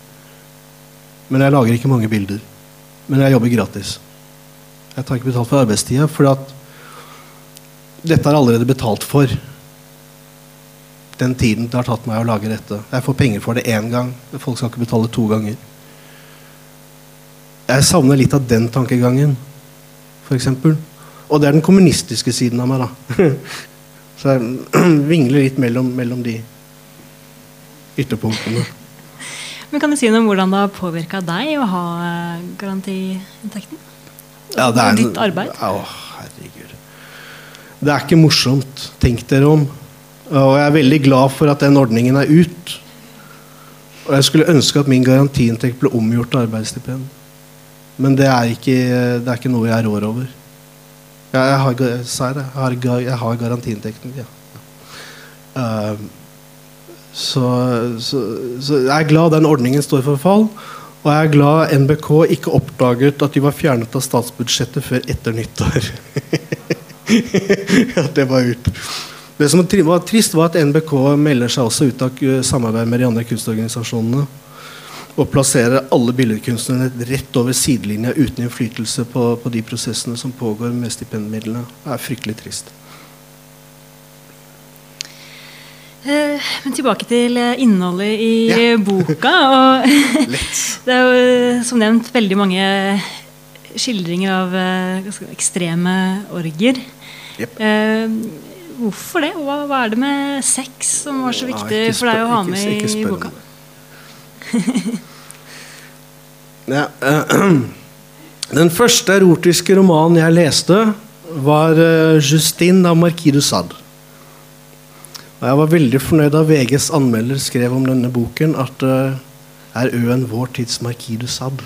Men jeg lager ikke mange bilder. Men jeg jobber gratis. Jeg tar ikke betalt for arbeidstida, for at dette er allerede betalt for. Den tiden det har tatt meg å lage dette. Jeg får penger for det én gang. Folk skal ikke betale to ganger. Jeg savner litt av den tankegangen, f.eks. Og det er den kommunistiske siden av meg, da. Så jeg vingler litt mellom, mellom de ytterpunktene. Men Kan du si noe om hvordan det har påvirka deg å ha eh, garantiinntekten? Ja, det er Ditt arbeid? Å, herregud. Det er ikke morsomt. Tenk dere om. Og jeg er veldig glad for at den ordningen er ut. Og jeg skulle ønske at min garantiinntekt ble omgjort til arbeidsstipend. Men det er ikke, det er ikke noe jeg rår over. Jeg, jeg har, jeg har, har garantiinntekten. Ja. Uh, så, så, så, jeg er glad den ordningen står for fall. Og jeg er glad NBK ikke oppdaget at de var fjernet av statsbudsjettet før etter nyttår. at det var ut. Det som var trist, var at NBK melder seg også ut av samarbeid med de andre kunstorganisasjonene og plasserer alle billedkunstnerne rett over sidelinja uten innflytelse på, på, de prosessene som pågår med stipendmidlene. Det er fryktelig trist. Eh, men tilbake til eh, innholdet i ja. boka. det er jo som nevnt veldig mange skildringer av ganske ekstreme orger. Yep. Uh, hvorfor det? Hva, hva, er det med sex som var så viktig ja, for deg å ha med ikke, ikke i boka? ja, uh, den første erotiske romanen jeg leste, var uh, 'Justine' av Marquis de Sade. Og jeg var veldig fornøyd da VGs anmelder skrev om denne boken at uh, er Øen vår tids Marquis de Sade.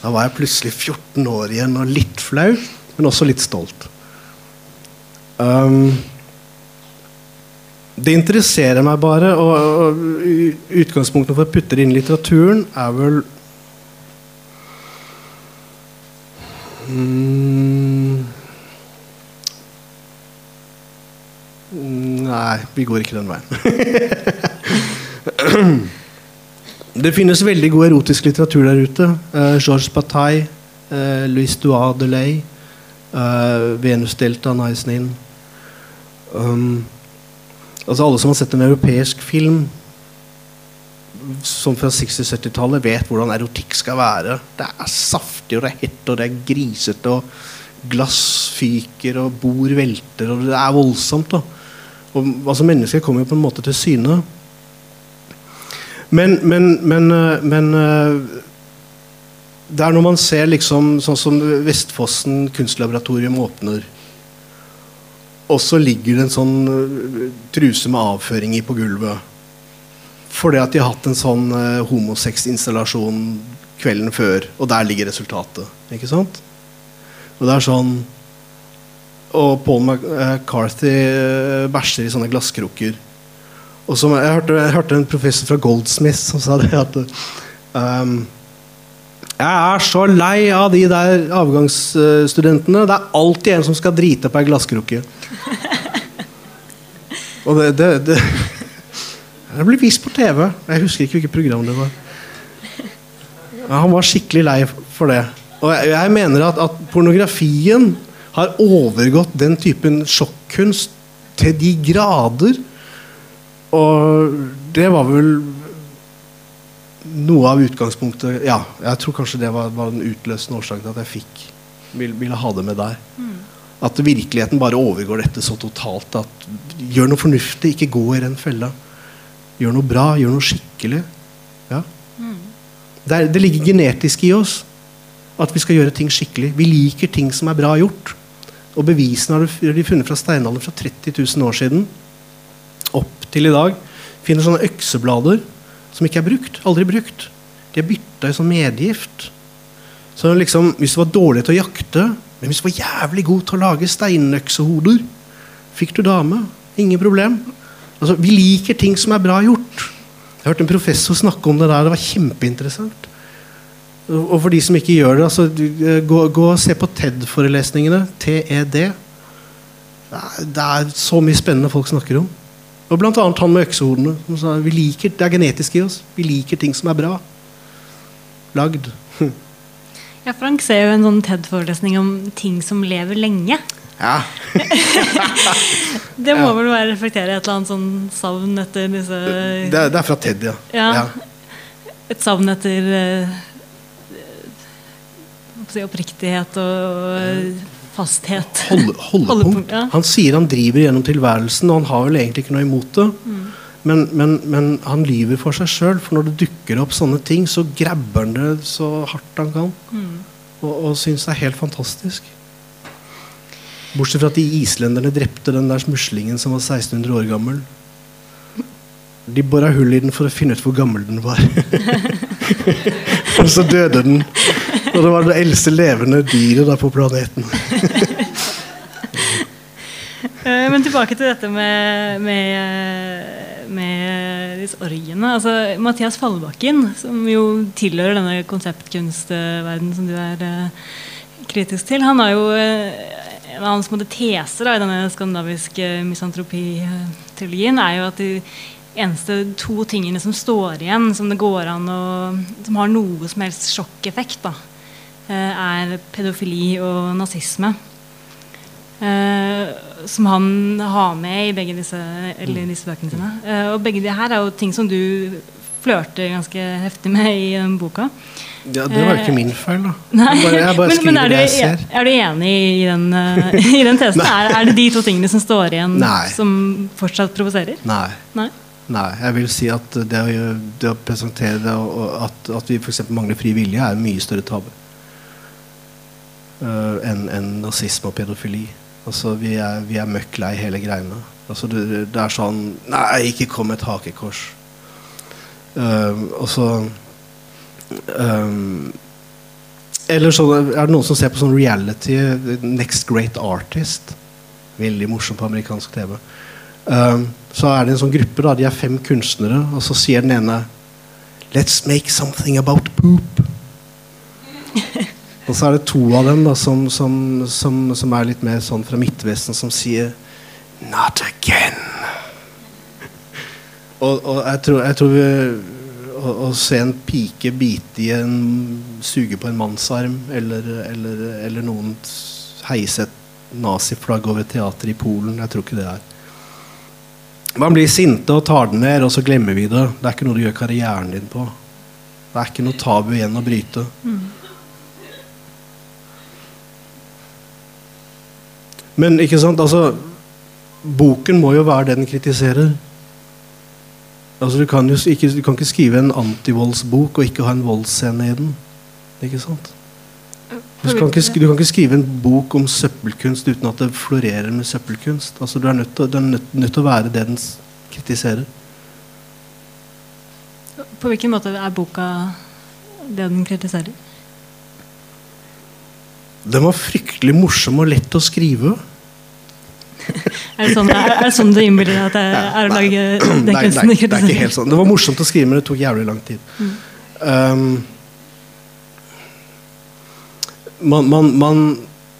Da var jeg plutselig 14 år igjen og litt flau, men også litt stolt. Um, det interesserer meg bare, og, og utgangspunktet for å putte det inn i litteraturen er vel mm, Nei, vi går ikke den veien. det finnes veldig god erotisk litteratur der ute. Uh, Georges Bataille, uh, Louis Duas de Ley, uh, Venus Delta, Nice Um, Altså Alle som har sett en europeisk film som fra 60-70-tallet, vet hvordan erotikk skal være. Det er saftig, og det er hett, og det er grisete, og glass fyker, og bord velter, og det er voldsomt. Da. Og, altså Mennesker kommer jo på en måte til syne. Men, men, men, eh, men eh, det er når man ser liksom sånn som Vestfossen kunstlaboratorium åpner og så ligger det en sånn uh, truse med avføring i på gulvet. Fordi at de har hatt en sånn uh, homosexinstallasjon kvelden før, og der ligger resultatet. Ikke sant? Og det er sånn Og Paul McCarthy uh, bæsjer i sånne glasskrukker. Og som, jeg, hørte, jeg hørte en professor fra Goldsmith som sa det at um, jeg er så lei av de der avgangsstudentene. Det er alltid en som skal drite på ei glasskrukke. Og det, det, det, det ble vist på TV. Jeg husker ikke hvilket program det var. Ja, han var skikkelig lei for det. Og jeg, jeg mener at, at, pornografien har har overgått den typen sjokkunst til de grader. Og det var vel noe av utgangspunktet Ja, jeg tror kanskje det var, var den utløsende årsaken til at jeg fikk ville, ville ha det med der. At virkeligheten bare overgår dette så totalt at gjør noe fornuftig, ikke gå i den fella. Gjør noe bra, gjør noe skikkelig. Ja. Det, er, det ligger genetisk i oss at vi skal gjøre ting skikkelig. Vi liker ting som er bra gjort. Og bevisene har de funnet fra steinalderen fra 30 000 år siden opp til i dag. Finner sånne økseblader som ikke er brukt. Aldri brukt. De er bytta i sånn medgift. Så liksom, hvis du var dårlig til å jakte, men hvis du var jævlig god til å lage steinøksehoder, fikk du dame. Ingen problem. Altså, vi liker ting som er bra gjort. Jeg hørte en professor snakke om det der. Det var kjempeinteressant. Og for de som ikke gjør det, altså, eh, gå, gå og se på TED-forelesningene. TED. Det er så mye spennende folk snakker om. Og annet han med øksehodene. Som sa, vi liker, det er genetisk i oss. Vi liker ting som er bra. Lagd. Ja, Frank ser jo en sånn TED-forelesning om ting som lever lenge. Ja. Det må Ja. vel være reflektere et eller annet sånn savn etter disse Det, er, det er fra TED, ja. Ja. Et savn etter eh, si, oppriktighet og eh, fasthet. Hold, holdepunkt. Han sier han driver gjennom tilværelsen, og han har vel egentlig ikke noe imot det. Mm. Men, men, men han lyver for seg sjøl, for når det dukker opp sånne ting, så grabber han det så hardt han kan. Mm. Og, og syns det er helt fantastisk. Bortsett fra at de islenderne drepte den der smuslingen som var 1600 år gammel. De bora hull i den for å finne ut hvor gammel den var. og så døde den. Og det var det eldste levende dyret da på planeten. Eh, Men tilbake til dette med, med, eh, med disse orgiene. Altså, Mathias Fallbakken, som jo tilhører denne konseptkunstverdenen som du er eh, kritisk til, han har jo en av hans teser da, i denne skandinaviske misantropi-teologien er jo at de eneste to tingene som står igjen, som det går an å Som har noe som helst sjokkeffekt, da, er pedofili og nazisme. Eh, som han har med i begge disse, eller disse bøkene sine. Eh, og begge de her er jo ting som du flørter ganske heftig med i um, boka. Ja, det var ikke min feil, da. Nei, Jeg bare, jeg bare men, men er, du, det jeg ser. er du enig i den, uh, i den tesen? er, er det de to tingene som står igjen, Nei. som fortsatt provoserer? Nei. Nei? Nei, jeg vil si at det å, det å presentere det, og at, at vi f.eks. mangler fri vilje, er en mye større tabu eh, enn en nazisme og pedofili. Altså, vi er, vi er møkk lei hele greiene. Altså, det, det er sånn Nei, ikke kom med et hakekors. Uh, og så eh, Eller så er det noen som ser på sånn reality Next Great Artist. Veldig morsomt på amerikansk TV. Uh, så er det en sånn gruppe, da, de er fem kunstnere, og så sier den ene Let's make something about poop. Og så er det to av dem da, som, som, som, som er litt mer sånn fra Midtvesten, som sier Not again. og, og jeg tror, jeg tror vi, å, å se en pike bite i en Suge på en mannsarm, eller, eller, eller noen heise et naziflagg over teateret teater i Polen Jeg tror ikke det er man blir sinte og tar den ned, og så glemmer vi det. Det er ikke noe du gjør karrieren din på. Det er ikke noe tabu igjen å bryte. Men ikke sant, altså Boken må jo være det den kritiserer. Altså Du kan jo ikke, du kan ikke skrive en antivoldsbok og ikke ha en voldsscene i den. Ikke sant? Du kan, ikke, du kan ikke skrive en bok om søppelkunst uten at det florerer med søppelkunst. Altså Du er nødt til, er nødt, nødt til å være det den kritiserer. På hvilken måte er boka det den kritiserer? Den var fryktelig morsom og lett å skrive. Er det sånn, er, er det sånn du innbiller deg at det er å lage den Nei, kunsten Nei, det er ikke helt sånn. Det var morsomt å skrive, men det tok jævlig lang tid. Um, man, man, man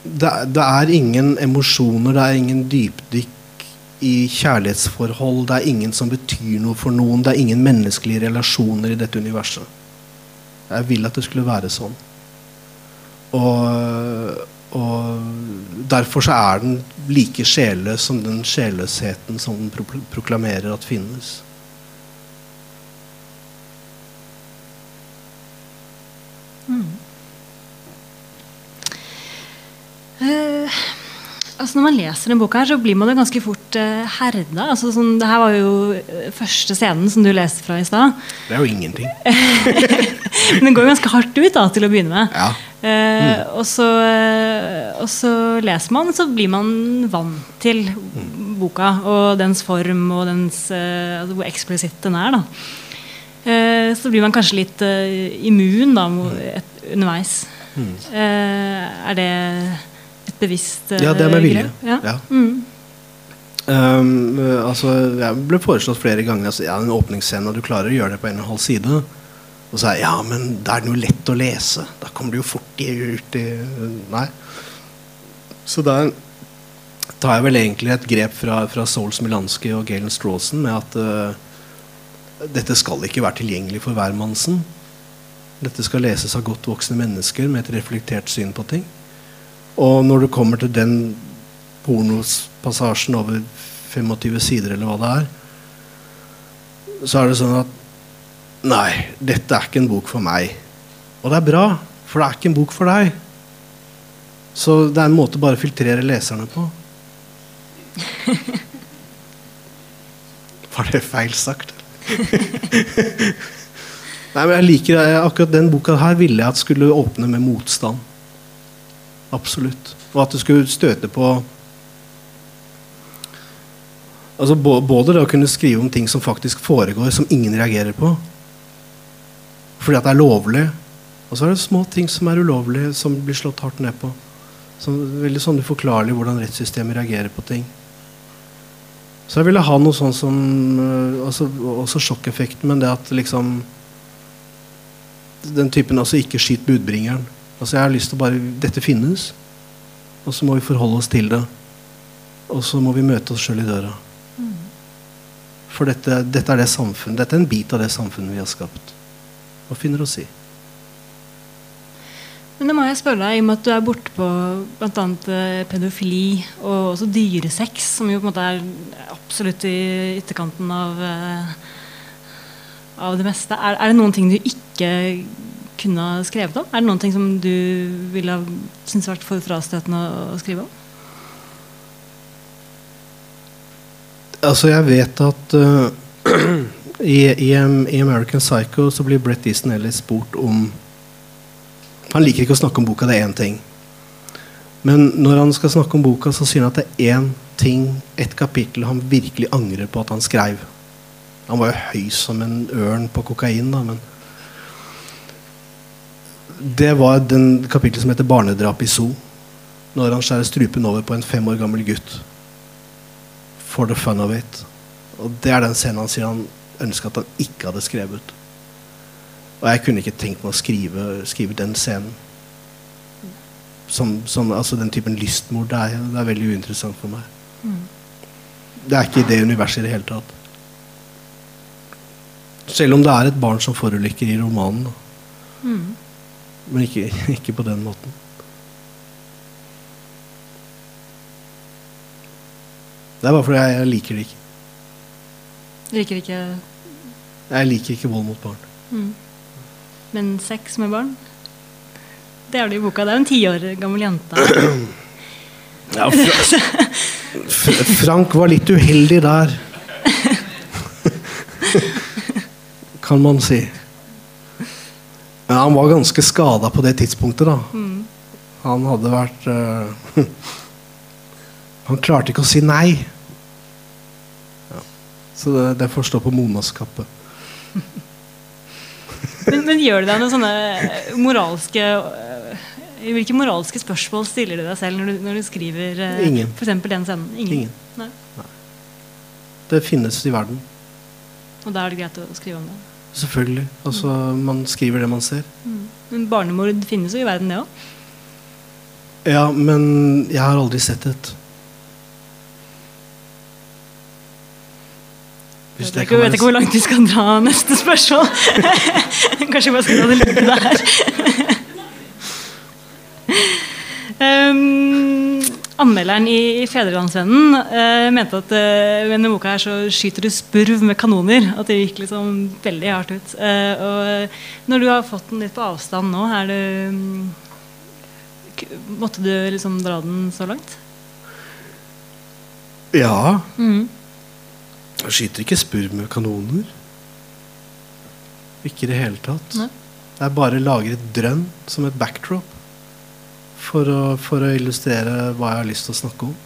det, det er ingen emosjoner, det er ingen dypdykk i kjærlighetsforhold. Det er ingen som betyr noe for noen. Det er ingen menneskelige relasjoner i dette universet. Jeg vil at det skulle være sånn. Og, og derfor så er den like sjelløs som den sjelløsheten som den pro proklamerer at finnes. Altså Når man leser denne boka, her, så blir man jo ganske fort uh, herda. Altså, sånn, det her var jo eh, første scenen som du leste fra i stad. Det er jo ingenting. Men den går jo ganske hardt ut da, til å begynne med. Ja. Eh, og, så, uh, og så leser man, så blir man vant til boka og dens form og dens, uh, altså hvor eksplisitt den er. da. Så blir man kanskje litt immun da, mm. et, underveis. Eh, er det et bevisst eh, Ja, det er med vilje. grep? Ja. Ja. Mm. Um, altså, jeg ble foreslått flere ganger altså, ja, en åpningsscene, og du klarer å gjøre det på en og en halv side. Og så er jeg, ja, men da er den jo lett å lese. Da kommer du jo fort ut i Nei. Så der tar jeg vel egentlig et grep fra, fra Soul Smilanski og Galen Strawson med at uh, dette skal ikke være tilgjengelig for hvermannsen. Dette skal leses av godt voksne mennesker med et reflektert syn på ting. Og når du kommer til den pornospassasjen over 25 sider, eller hva det er, så er det sånn at Nei, dette er ikke en bok for meg. Og det er bra, for det er ikke en bok for deg. Så det er en måte bare å filtrere leserne på. Var det feil sagt? Nei, men jeg liker Akkurat den boka her ville jeg at skulle åpne med motstand. Absolutt. Og at det skulle støte på Altså Både det å kunne skrive om ting som faktisk foregår, som ingen reagerer på. Fordi at det er lovlig. Og så er det små ting som er ulovlige, som blir slått hardt ned på. Så veldig sånn uforklarlig hvordan rettssystemet reagerer på ting. Så jeg ville ha noe sånn som øh, altså, Også sjokkeffekten, men det at liksom Den typen altså ikke skyt budbringeren. Altså jeg har lyst til å bare Dette finnes. Og så må vi forholde oss til det. Og så må vi møte oss sjøl i døra. For dette, dette er det samfunn, dette er en bit av det samfunnet vi har skapt. Hva finner oss i? Men da må jeg spørre deg, i og med at du er borte på bl.a. pedofili og også dyresex, som jo på en måte er absolutt i ytterkanten av, eh, av det meste. Er, er det noen ting du ikke kunne ha skrevet om? Er det noen ting som du ville ha syntes vært for frastøtende å, skrive om? Altså, jeg vet at uh, i, i, i American Psycho så blir Brett Easton Ellis spurt om Han liker ikke å snakke om boka, det er én ting. Men når han skal snakke om boka, så sier han at det er én ting, et kapittel, han virkelig angrer på at han skrev. Han var jo høy som en ørn på kokain, da, men Det var den kapittelet som heter 'Barnedrap i Zoo'. Når han skjærer strupen over på en fem år gammel gutt for the fun of it. Og det er den scenen han sier han ønsker at han ikke hadde skrevet. Og jeg kunne ikke tenkt meg å skrive, skrive den scenen. Som, som, altså Den typen lystmord det er, det er veldig uinteressant for meg. Det er ikke i det universet i det hele tatt. Selv om det er et barn som forulykker i romanen. da. Men ikke, ikke på den måten. Det er bare fordi jeg, jeg liker det ikke. Liker ikke Jeg liker ikke vold mot barn. Men sex med barn? Det er det i boka. Det er en ti år gammel jente. Ja, Fra Frank var litt uheldig der. kan man si. Men han var ganske skada på det tidspunktet, da. Han hadde vært uh, Han klarte ikke å si nei. Ja. Så det, det får stå på Monas kappe. Men, men gjør det deg noen sånne moralske øh, Hvilke moralske spørsmål stiller du deg selv når du, når du skriver øh, Ingen. for den scenen? Ingen. Ingen. Nei. Det finnes i verden. Og da er det greit å skrive om det. Selvfølgelig. Altså, man skriver det man ser. Men barnemord finnes jo i verden, det òg. Ja, men jeg har aldri sett et. Hvis Jeg vet ikke være ikke hvor langt vi skal dra neste spørsmål. Kanskje vi bare skal la det ligge der. Um, anmelderen i, Fedrelandsvennen eh, mente at eh, med denne boka her så skyter du spurv med kanoner. At det gikk liksom veldig hardt ut. Eh, og når du har fått den litt på avstand nå, er det um, Måtte du liksom dra den så langt? Ja. Mm. Jeg skyter ikke spurv med kanoner. Ikke i det hele tatt. Nei. Jeg bare lager et drønn som et backdrop for å, for å illustrere hva jeg har lyst til å snakke om.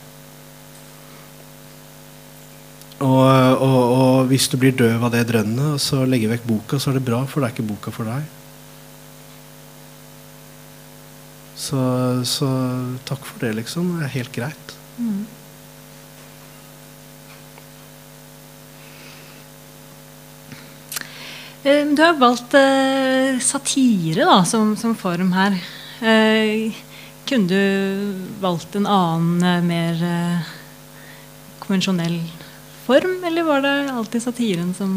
Og, og, og hvis du blir døv av det drønnet, og så legger vekk boka, så er det bra, for det er ikke boka for deg. Så, så takk for det, liksom. Det er helt greit. Mm. Eh, Du har valgt eh, satire da, som, som form her. Kunne du valgt en annen, eh, mer eh, konvensjonell form, eller var det alltid satiren som,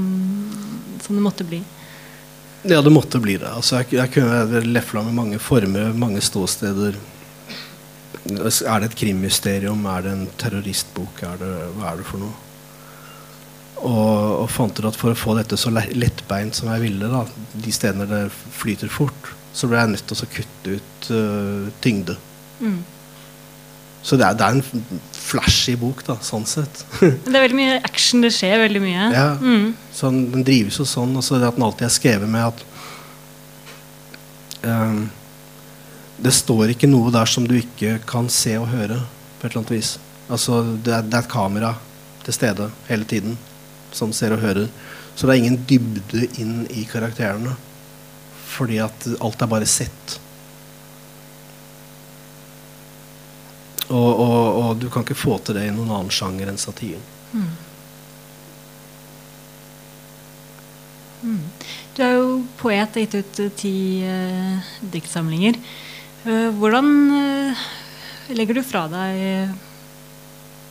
som det måtte bli? Ja, det måtte bli det. Altså, jeg, jeg kunne lefla med mange former, mange ståsteder. Er det et krimmysterium? Er det en terroristbok? Er det, hva er det for noe? Og, og fant ut at for å få dette så lettbeint som jeg ville, da, de stedene det flyter fort, så ble jeg nødt til å kutte ut uh, tyngde. Mm. Så det er, det er en flashy bok, da, sånn sett. Det er veldig mye action, det skjer veldig mye. Ja. Mm. Så den, den drives jo sånn. Og så det at den alltid er skrevet med at um, Det står ikke noe der som du ikke kan se og høre, på et eller annet vis. Altså, det er, det er et kamera til stede hele tiden som ser og hører. Så det er ingen dybde inn i karakterene. Fordi at alt er bare sett. Og, og, og du kan ikke få til det i noen annen sjanger enn satiren. Du er jo poet gitt ut eh, ti eh, diktsamlinger. Eh, hvordan eh, legger du fra deg eh,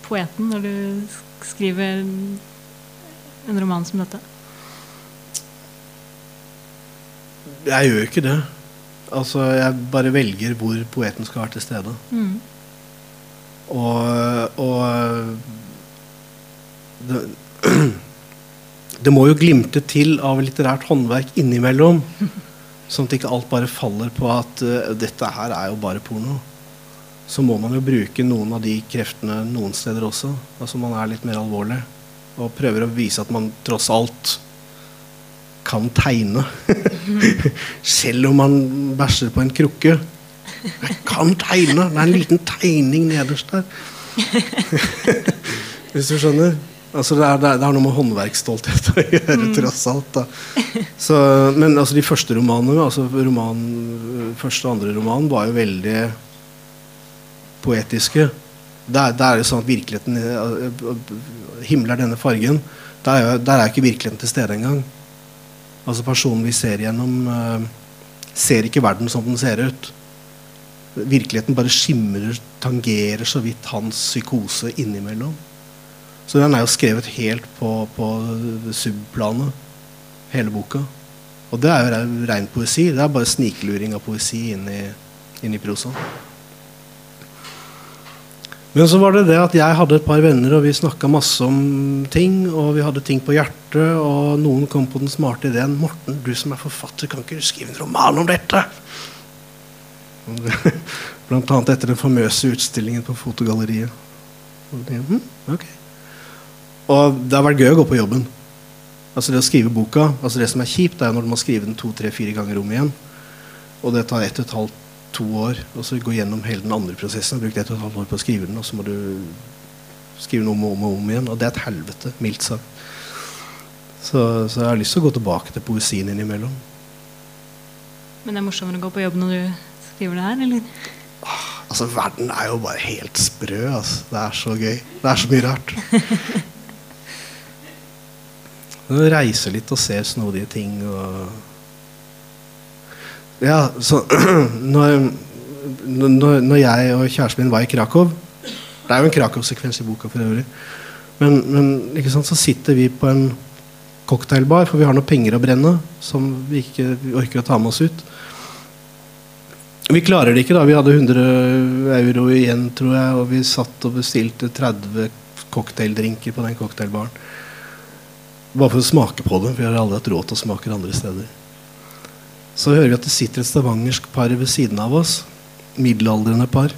poeten når du skriver en roman som dette? Jeg gjør jo ikke det. Altså, jeg bare velger hvor poeten skal være til stede. Mm. Og, og det, det må jo glimte til av litterært håndverk innimellom. Sånn at ikke alt bare faller på at uh, dette her er jo bare porno. Så må man jo bruke noen av de kreftene noen steder også. Altså man er litt mer alvorlig. Og prøver å vise at man tross alt kan tegne. Selv om man bæsjer på en krukke. Jeg kan tegne! Det er en liten tegning nederst der. Hvis du skjønner? Altså det, er, det, er, det noe med håndverksstolthet å gjøre, tross alt. Da. Så, men altså, de første romanene, altså roman, første og andre roman, var jo veldig poetiske. Der, der er det sånn at virkeligheten eh, Himmel er denne fargen. Der er, jo- der er ikke virkeligheten til stede engang. Altså Personen vi ser gjennom, eh, ser ikke verden som den ser ut. Virkeligheten bare skimrer, tangerer så vidt hans psykose innimellom. Så den er jo skrevet helt på, på subplanet, hele boka. Og det er jo re- ren poesi. Det er bare snikluring av poesi inn i, inn i prosaen. Men så var det det at jeg hadde et par venner, og vi snakka masse om ting. Og vi hadde ting på hjertet, og noen kom på den smarte ideen. 'Morten, du som er forfatter, kan ikke du skrive en roman om dette?' Blant annet etter den famøse utstillingen på Fotogalleriet. Og det, hm, ok. Og det har vært gøy å gå på jobben. Altså Det å skrive boka altså Det som er kjipt, er når du må skrive den to, tre, fire ganger om igjen. Og det tar ett og et halvt, to år. Og så gå gjennom hele den andre prosessen. Bruk ett og et halvt år på å skrive den, og så må du skrive den om og om, og om igjen. Og det er et helvete, mildt sagt. Så, så jeg har lyst til å gå tilbake til poesien innimellom. Men det er morsommere å gå på jobb når du skriver det her, eller? Altså, verden er jo bare helt sprø. Altså. Det er så gøy. Det er så mye rart. Du reiser litt og ser snodige ting og Ja, så når, når, når jeg og kjæresten min var i Krakow Det er jo en Krakow-sekvens i boka for øvrig. Men, men sant, så sitter vi på en cocktailbar, for vi har noen penger å brenne som vi ikke orker å ta med oss ut. Vi klarer det ikke, da. Vi hadde 100 euro igjen, tror jeg, og vi satt og bestilte 30 cocktaildrinker på den cocktailbaren. Bare for å smake på dem, for Vi har aldri hatt råd til å smake andre steder. Så hører vi at det sitter et stavangersk par ved siden av oss. Middelaldrende par.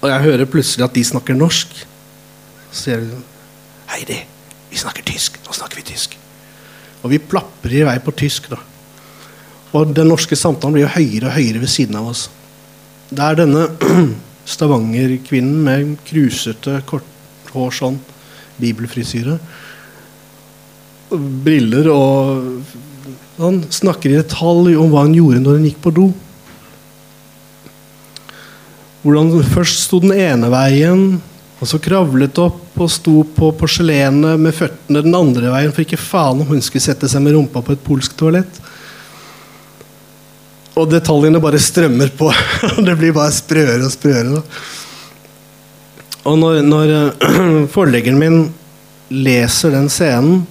Og jeg hører plutselig at de snakker norsk. Så sier de Heidi, vi snakker tysk. Nå snakker vi tysk. Og vi plaprer i vei på tysk, da. Og den norske samtalen blir jo høyere og høyere ved siden av oss. Det er denne Stavanger-kvinnen med krusete, kort hår sånn, bibelfrisyre, briller og Han snakker i detalj om hva han gjorde når han gikk på do. Hvordan Først sto den ene veien, og så kravlet opp og sto på porselenet med føttene den andre veien, for ikke faen om hun skulle sette seg med rumpa på et polsk toalett. Og detaljene bare strømmer på. det blir bare sprøere og sprøere. Og når, når eh, forleggeren min leser den scenen,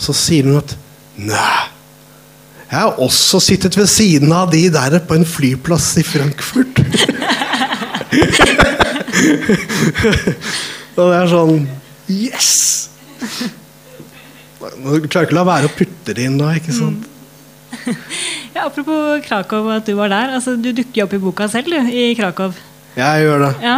så sier hun at Nei, jeg har også sittet ved siden av de der på en flyplass i Frankfurt. og det er sånn Yes! Du klarer ikke å la være å putte det inn da, ikke sant? Ja, apropos Krakow, at du var der. Altså, du dukker jo opp i boka selv, du, i Krakow. Jeg gjør det. Ja.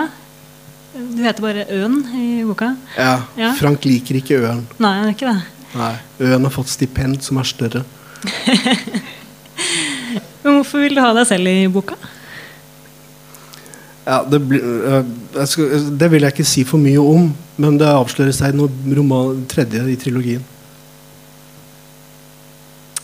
Du heter bare Øen i boka. Ja. Ja. Frank liker ikke Øen. Nei, han er ikke det. Nei, Øen har fått stipend som er større. Men hvorfor vil du ha deg selv i boka? Ja, det, jeg skal, det vil jeg ikke si for mye om, men det avslører seg noe roman, tredje i trilogien.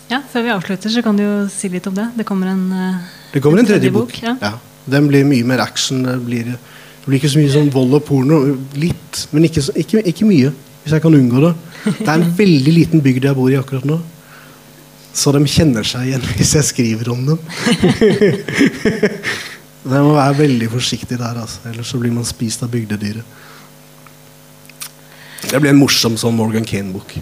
Ja, Før vi avslutter, så kan du jo si litt om det. Det kommer en eh, Det kommer en tredje bok. ja. Ja. Den blir mye mer action. Det blir, det blir ikke så mye sånn vold og porno. Litt, men ikke, ikke, ikke mye. Hvis jeg kan unngå det. Det er en veldig liten bygd jeg bor i akkurat nå. Så de kjenner seg igjen hvis jeg skriver om dem. Jeg må være veldig forsiktig der, altså. ellers så blir man spist av bygdedyret. Det blir en morsom sånn Morgan Kane-bok.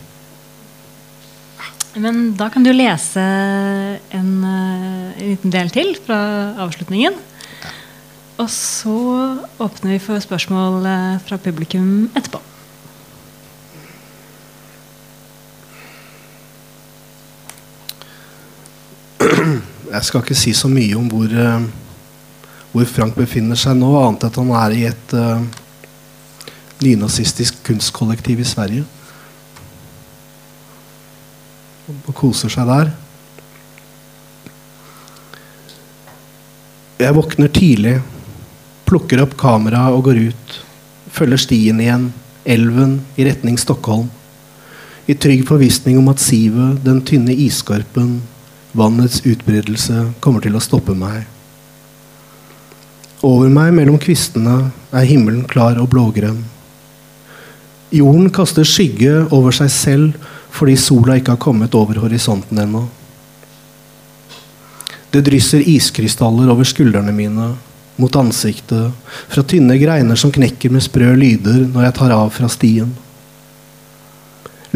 Men da kan du lese en, eh, en liten del til fra avslutningen. Og så åpner vi for spørsmål eh, fra publikum etterpå. Jeg skal ikke si så mye om hvor, eh, hvor Frank befinner seg nå, annet enn at han er i et uh, nynazistisk kunstkollektiv i Sverige. Og koser seg der. Jeg våkner tidlig, plukker opp kameraet og går ut. Følger stien igjen, elven, i retning Stockholm. I trygg forvissning om at sivet, den tynne isskorpen, Vannets utbredelse kommer til å stoppe meg. Over meg mellom kvistene er himmelen klar og blågrønn. Jorden kaster skygge over seg selv fordi sola ikke har kommet over horisonten ennå. Det drysser iskrystaller over skuldrene mine, mot ansiktet, fra tynne greiner som knekker med sprø lyder når jeg tar av fra stien.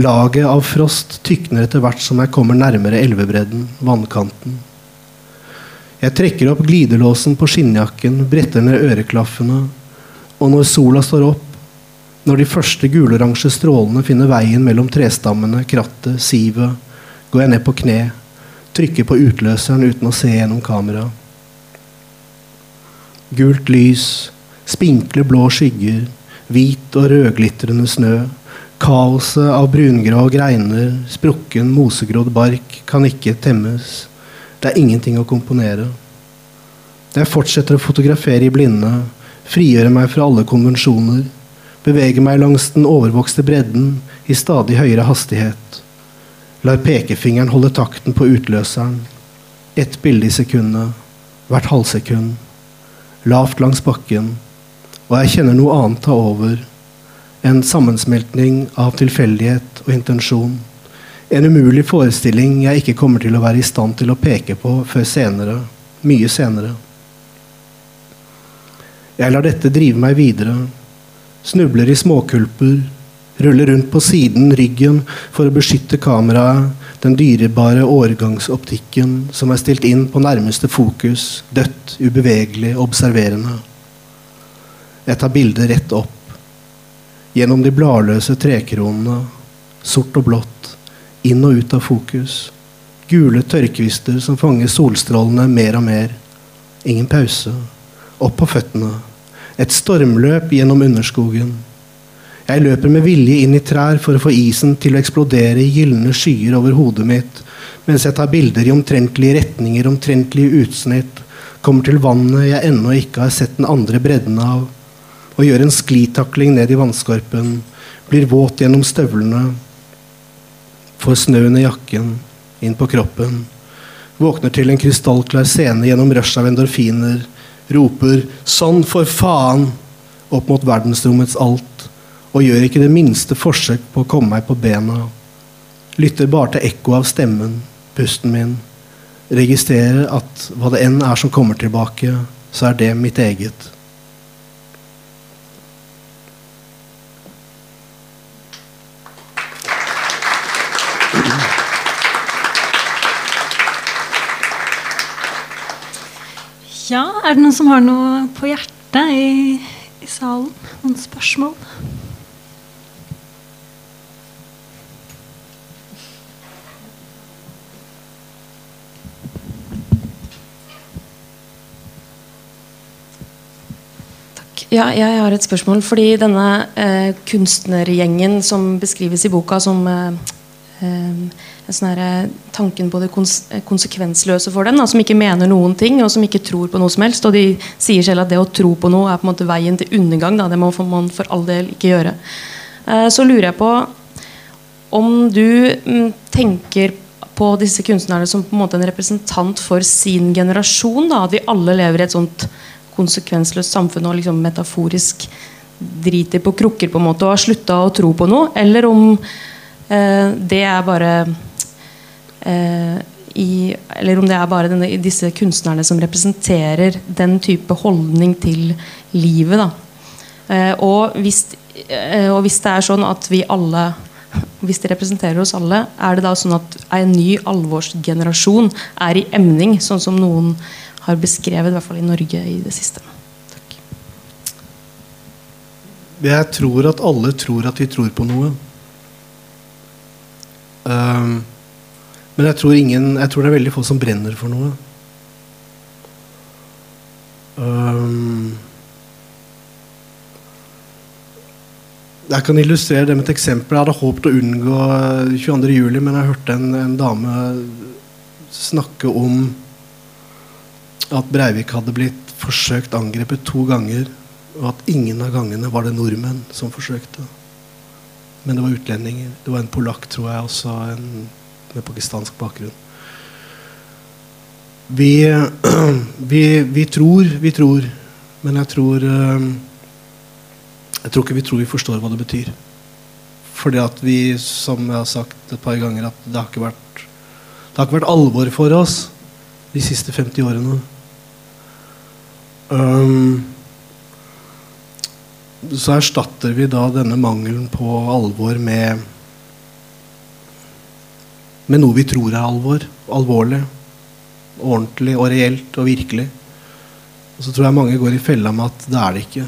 Laget av frost tykner etter hvert som jeg kommer nærmere elvebredden, vannkanten. Jeg trekker opp glidelåsen på skinnjakken, bretter ned øreklaffene, og når sola står opp, når de første guloransje strålene finner veien mellom trestammene, krattet, sivet, går jeg ned på kne, trykker på utløseren uten å se gjennom kamera. Gult lys, spinkle blå skygger, hvit og rødglitrende snø, Kaoset av brungrå greiner, sprukken, mosegrodd bark kan ikke temmes. Det er ingenting å komponere. Jeg fortsetter å fotografere i blinde, frigjøre meg fra alle konvensjoner, beveger meg langs den overvokste bredden i stadig høyere hastighet. Lar pekefingeren holde takten på utløseren. Ett bilde i sekundet, hvert halvsekund. Lavt langs bakken. Og jeg kjenner noe annet ta over en sammensmeltning av tilfeldighet og intensjon. En umulig forestilling jeg ikke kommer til å være i stand til å peke på før senere. Mye senere. Jeg lar dette drive meg videre. Snubler i småkulper. Ruller rundt på siden, ryggen, for å beskytte kameraet. Den dyrebare årgangsoptikken som er stilt inn på nærmeste fokus, dødt, ubevegelig, observerende. Jeg tar bildet rett opp. Gjennom de bladløse trekronene, sort og blått, inn og ut av fokus. Gule tørrkvister som fanger solstrålene mer og mer. Ingen pause. Opp på føttene. Et stormløp gjennom underskogen. Jeg løper med vilje inn i trær for å få isen til å eksplodere i gylne skyer over hodet mitt, mens jeg tar bilder i omtrentlige retninger, omtrentlige utsnitt, kommer til vannet jeg ennå ikke har sett den andre bredden av, og gjør en sklitakling ned i vannskorpen, blir våt gjennom støvlene, får snøen i jakken, inn på kroppen, våkner til en krystallklar scene gjennom rush av endorfiner, roper 'sånn for faen' opp mot verdensrommets alt, og gjør ikke det minste forsøk på å komme meg på bena. Lytter bare til ekko av stemmen, pusten min. Registrerer at hva det enn er som kommer tilbake, så er det mitt eget. Ja, er det noen som har noe på hjertet i, i salen? Noen spørsmål? Ja, jeg har et spørsmål. Fordi denne eh, kunstnergjengen som beskrives i boka som eh, eh, tanken på det eh, konsekvensløse for dem, da, som ikke mener noen ting og som ikke tror på noe som helst. Og de sier selv at det å tro på noe er på en måte veien til undergang. Da. Det må man for all del ikke gjøre. Eh, så lurer jeg på om du mm, tenker på disse kunstnerne som på en måte en representant for sin generasjon. Da, at vi alle lever i et sånt konsekvensløst samfunn og liksom metaforisk driter på krukker på en måte og har slutta å tro på noe, eller om eh, det er bare eh, i, Eller om det er bare denne, disse kunstnerne som representerer den type holdning til livet. Eh, og, hvis, eh, og hvis det er sånn at vi alle hvis de representerer oss alle, er det da sånn at en ny alvorsgenerasjon er i emning, sånn som noen har beskrevet, i hvert fall i Norge i det siste. Takk. Jeg tror at alle tror at de tror på noe. Um, men jeg tror, ingen, jeg tror det er veldig få som brenner for noe. Um, jeg kan illustrere det med et eksempel. Jeg hadde håpet å unngå 22.07, men jeg hørte en, en dame snakke om at Breivik hadde blitt forsøkt angrepet to ganger, og at ingen av gangene var det nordmenn som forsøkte. Men det var utlendinger. Det var en polakk, tror jeg, også en med pakistansk bakgrunn. Vi, vi, vi tror, vi tror, men jeg tror Jeg tror ikke vi tror vi forstår hva det betyr. Fordi at vi, som jeg har sagt et par ganger, at det har ikke vært, det har ikke vært alvor for oss de siste 50 årene. Um, så erstatter vi da denne mangelen på alvor med med noe vi tror er alvor. Alvorlig. Ordentlig og reelt og virkelig. Og så tror jeg mange går i fella med at det er det ikke.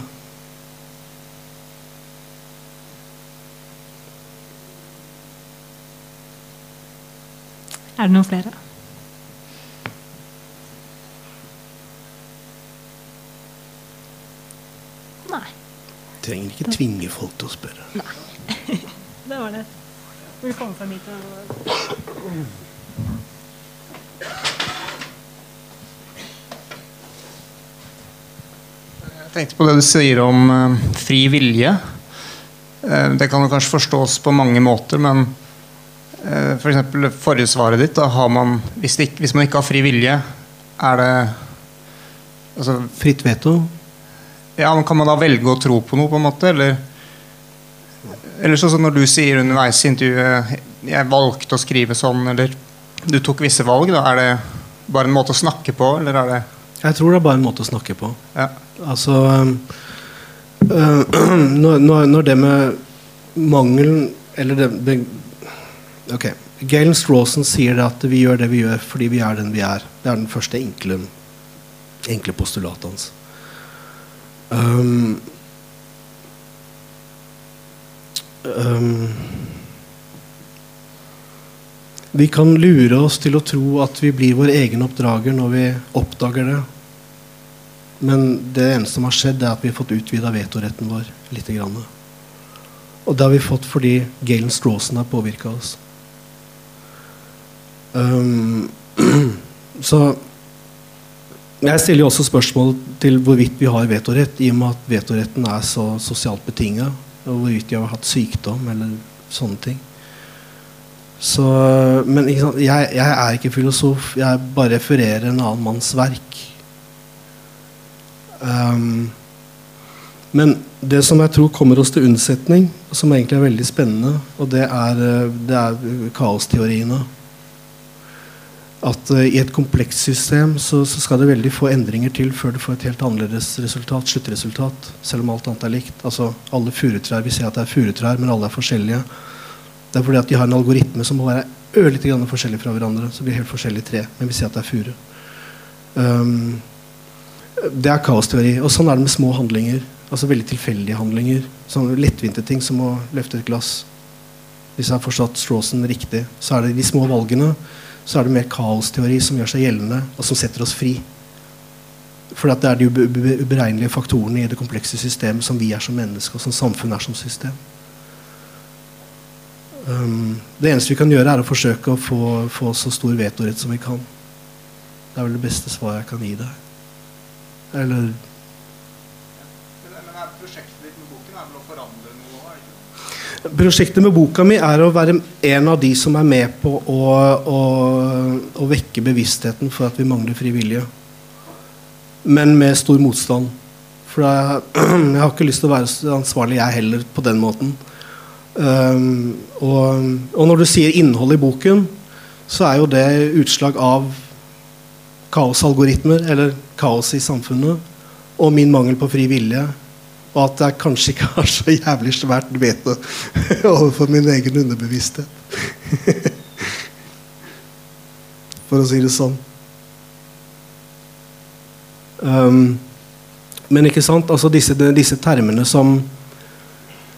Er det noen flere? Nei. Trenger ikke tvinge folk til å spørre. Nei. det var det. Komme fram hit og Jeg tenkte på det du sier om uh, fri vilje. Uh, det kan jo kanskje forstås på mange måter, men uh, f.eks. For forrige svaret ditt. Da har man, hvis, det, hvis, man ikke har fri vilje, er det altså, Fritt veto? Ja, men Kan man da velge å tro på noe, på en måte? Eller, eller sånn når du sier underveis i intervjuet jeg valgte å skrive sånn, eller du tok visse valg. Da. Er det bare en måte å snakke på, eller er det Jeg tror det er bare en måte å snakke på. Ja. Altså øh, når, når, det med mangelen Eller det Ok, Galen Strawson sier at vi gjør det vi gjør fordi vi er den vi er. Det er den første enkle, enkle postulatet hans. Um, um, vi kan lure oss til å tro at vi blir vår egen oppdrager når vi oppdager det. Men det eneste som har skjedd, er at vi har fått utvida vetoretten vår litt. Grann. Og det har vi fått fordi Galen Strawson har påvirka oss. Um, så jeg stiller jo også spørsmål til hvorvidt vi har vetorett, i og med at vetoretten er så sosialt betinga. Og hvorvidt jeg har hatt sykdom eller sånne ting. Så, men jeg, jeg, er ikke filosof. Jeg bare refererer en annen manns verk. Um, men det som jeg tror kommer oss til unnsetning, som egentlig er veldig spennende, og det er, det er kaosteoriene at uh, i et komplekst system så, så, skal det veldig få endringer til før du får et helt annerledes resultat, sluttresultat. Selv om alt annet er likt. Altså, alle furutrær, Vi ser at det er furutrær, men alle er forskjellige. Det er fordi at de har en algoritme som må være ørlite grann forskjellig fra hverandre. Så blir det helt forskjellige tre, men vi ser at det er furu. Um, det er kaosteori. Og sånn er det med små handlinger. Altså veldig tilfeldige handlinger. Sånn lettvinte ting som å løfte et glass. Hvis jeg har forstått Strawson riktig, så er det de små valgene så er det mer kaosteori som gjør seg gjeldende, og som setter oss fri. For det er de uberegnelige faktorene i det komplekse systemet som vi er som mennesker, og som samfunn er som system. Um, det eneste vi kan gjøre, er å forsøke å få, få så stor vetorett som vi kan. Det er vel det beste svaret jeg kan gi deg. Eller Prosjektet med boka mi er å være en av de som er med på å, å, å vekke bevisstheten for at vi mangler frivillige. Men med stor motstand. For jeg, jeg har ikke lyst til å være ansvarlig, jeg heller, på den måten. Um, og, og, når du sier innhold i boken, så er jo det utslag av kaosalgoritmer, eller kaos i samfunnet, og min mangel på fri vilje og at jeg kanskje ikke har så jævlig svært veto overfor min egen underbevissthet. For å si det sånn. Um, men ikke sant, altså disse, disse termene som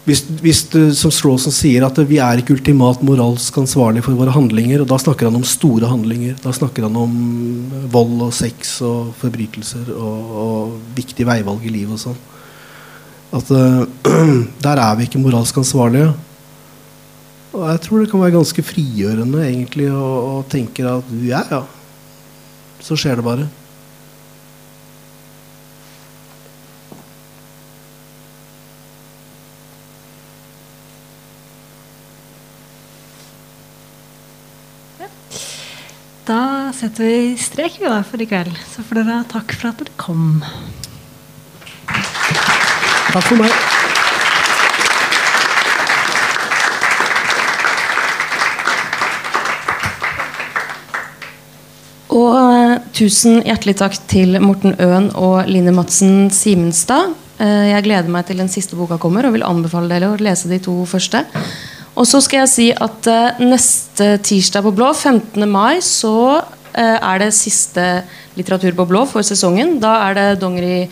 hvis, hvis du, som Strawson sier, at vi er ikke ultimat moralsk ansvarlig for våre handlinger. og Da snakker han om store handlinger. Da snakker han om vold og sex og forbrytelser og, og viktige veivalg i livet og sånn. At uh, der er vi ikke moralsk ansvarlige. Og jeg tror det kan være ganske frigjørende egentlig å, å tenke at ja, ja, så skjer det bare. Da setter vi strek for i kveld. Så får dere ha takk for at dere kom. Takk for meg. Og uh, tusen hjertelig takk til Morten Øen og Line Madsen Simenstad. Uh, jeg gleder meg til den siste boka kommer og vil anbefale dere å lese de to første. Og så skal jeg si at uh, neste tirsdag på Blå, 15. mai, så er det siste litteratur på Blå for sesongen. Da er det dongeri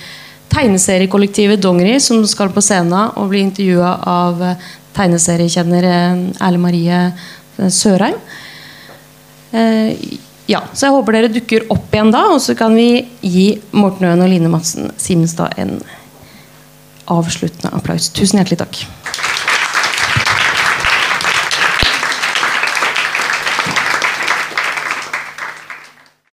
tegneseriekollektivet Dongeri som skal på scenen og bli intervjua av eh, tegneseriekjenner eh, Erle Marie eh, Sørheim. Ja, så jeg håper dere dukker opp igjen da, og så kan vi gi Morten Øen og Line Madsen Simenstad en avsluttende applaus. Tusen hjertelig takk.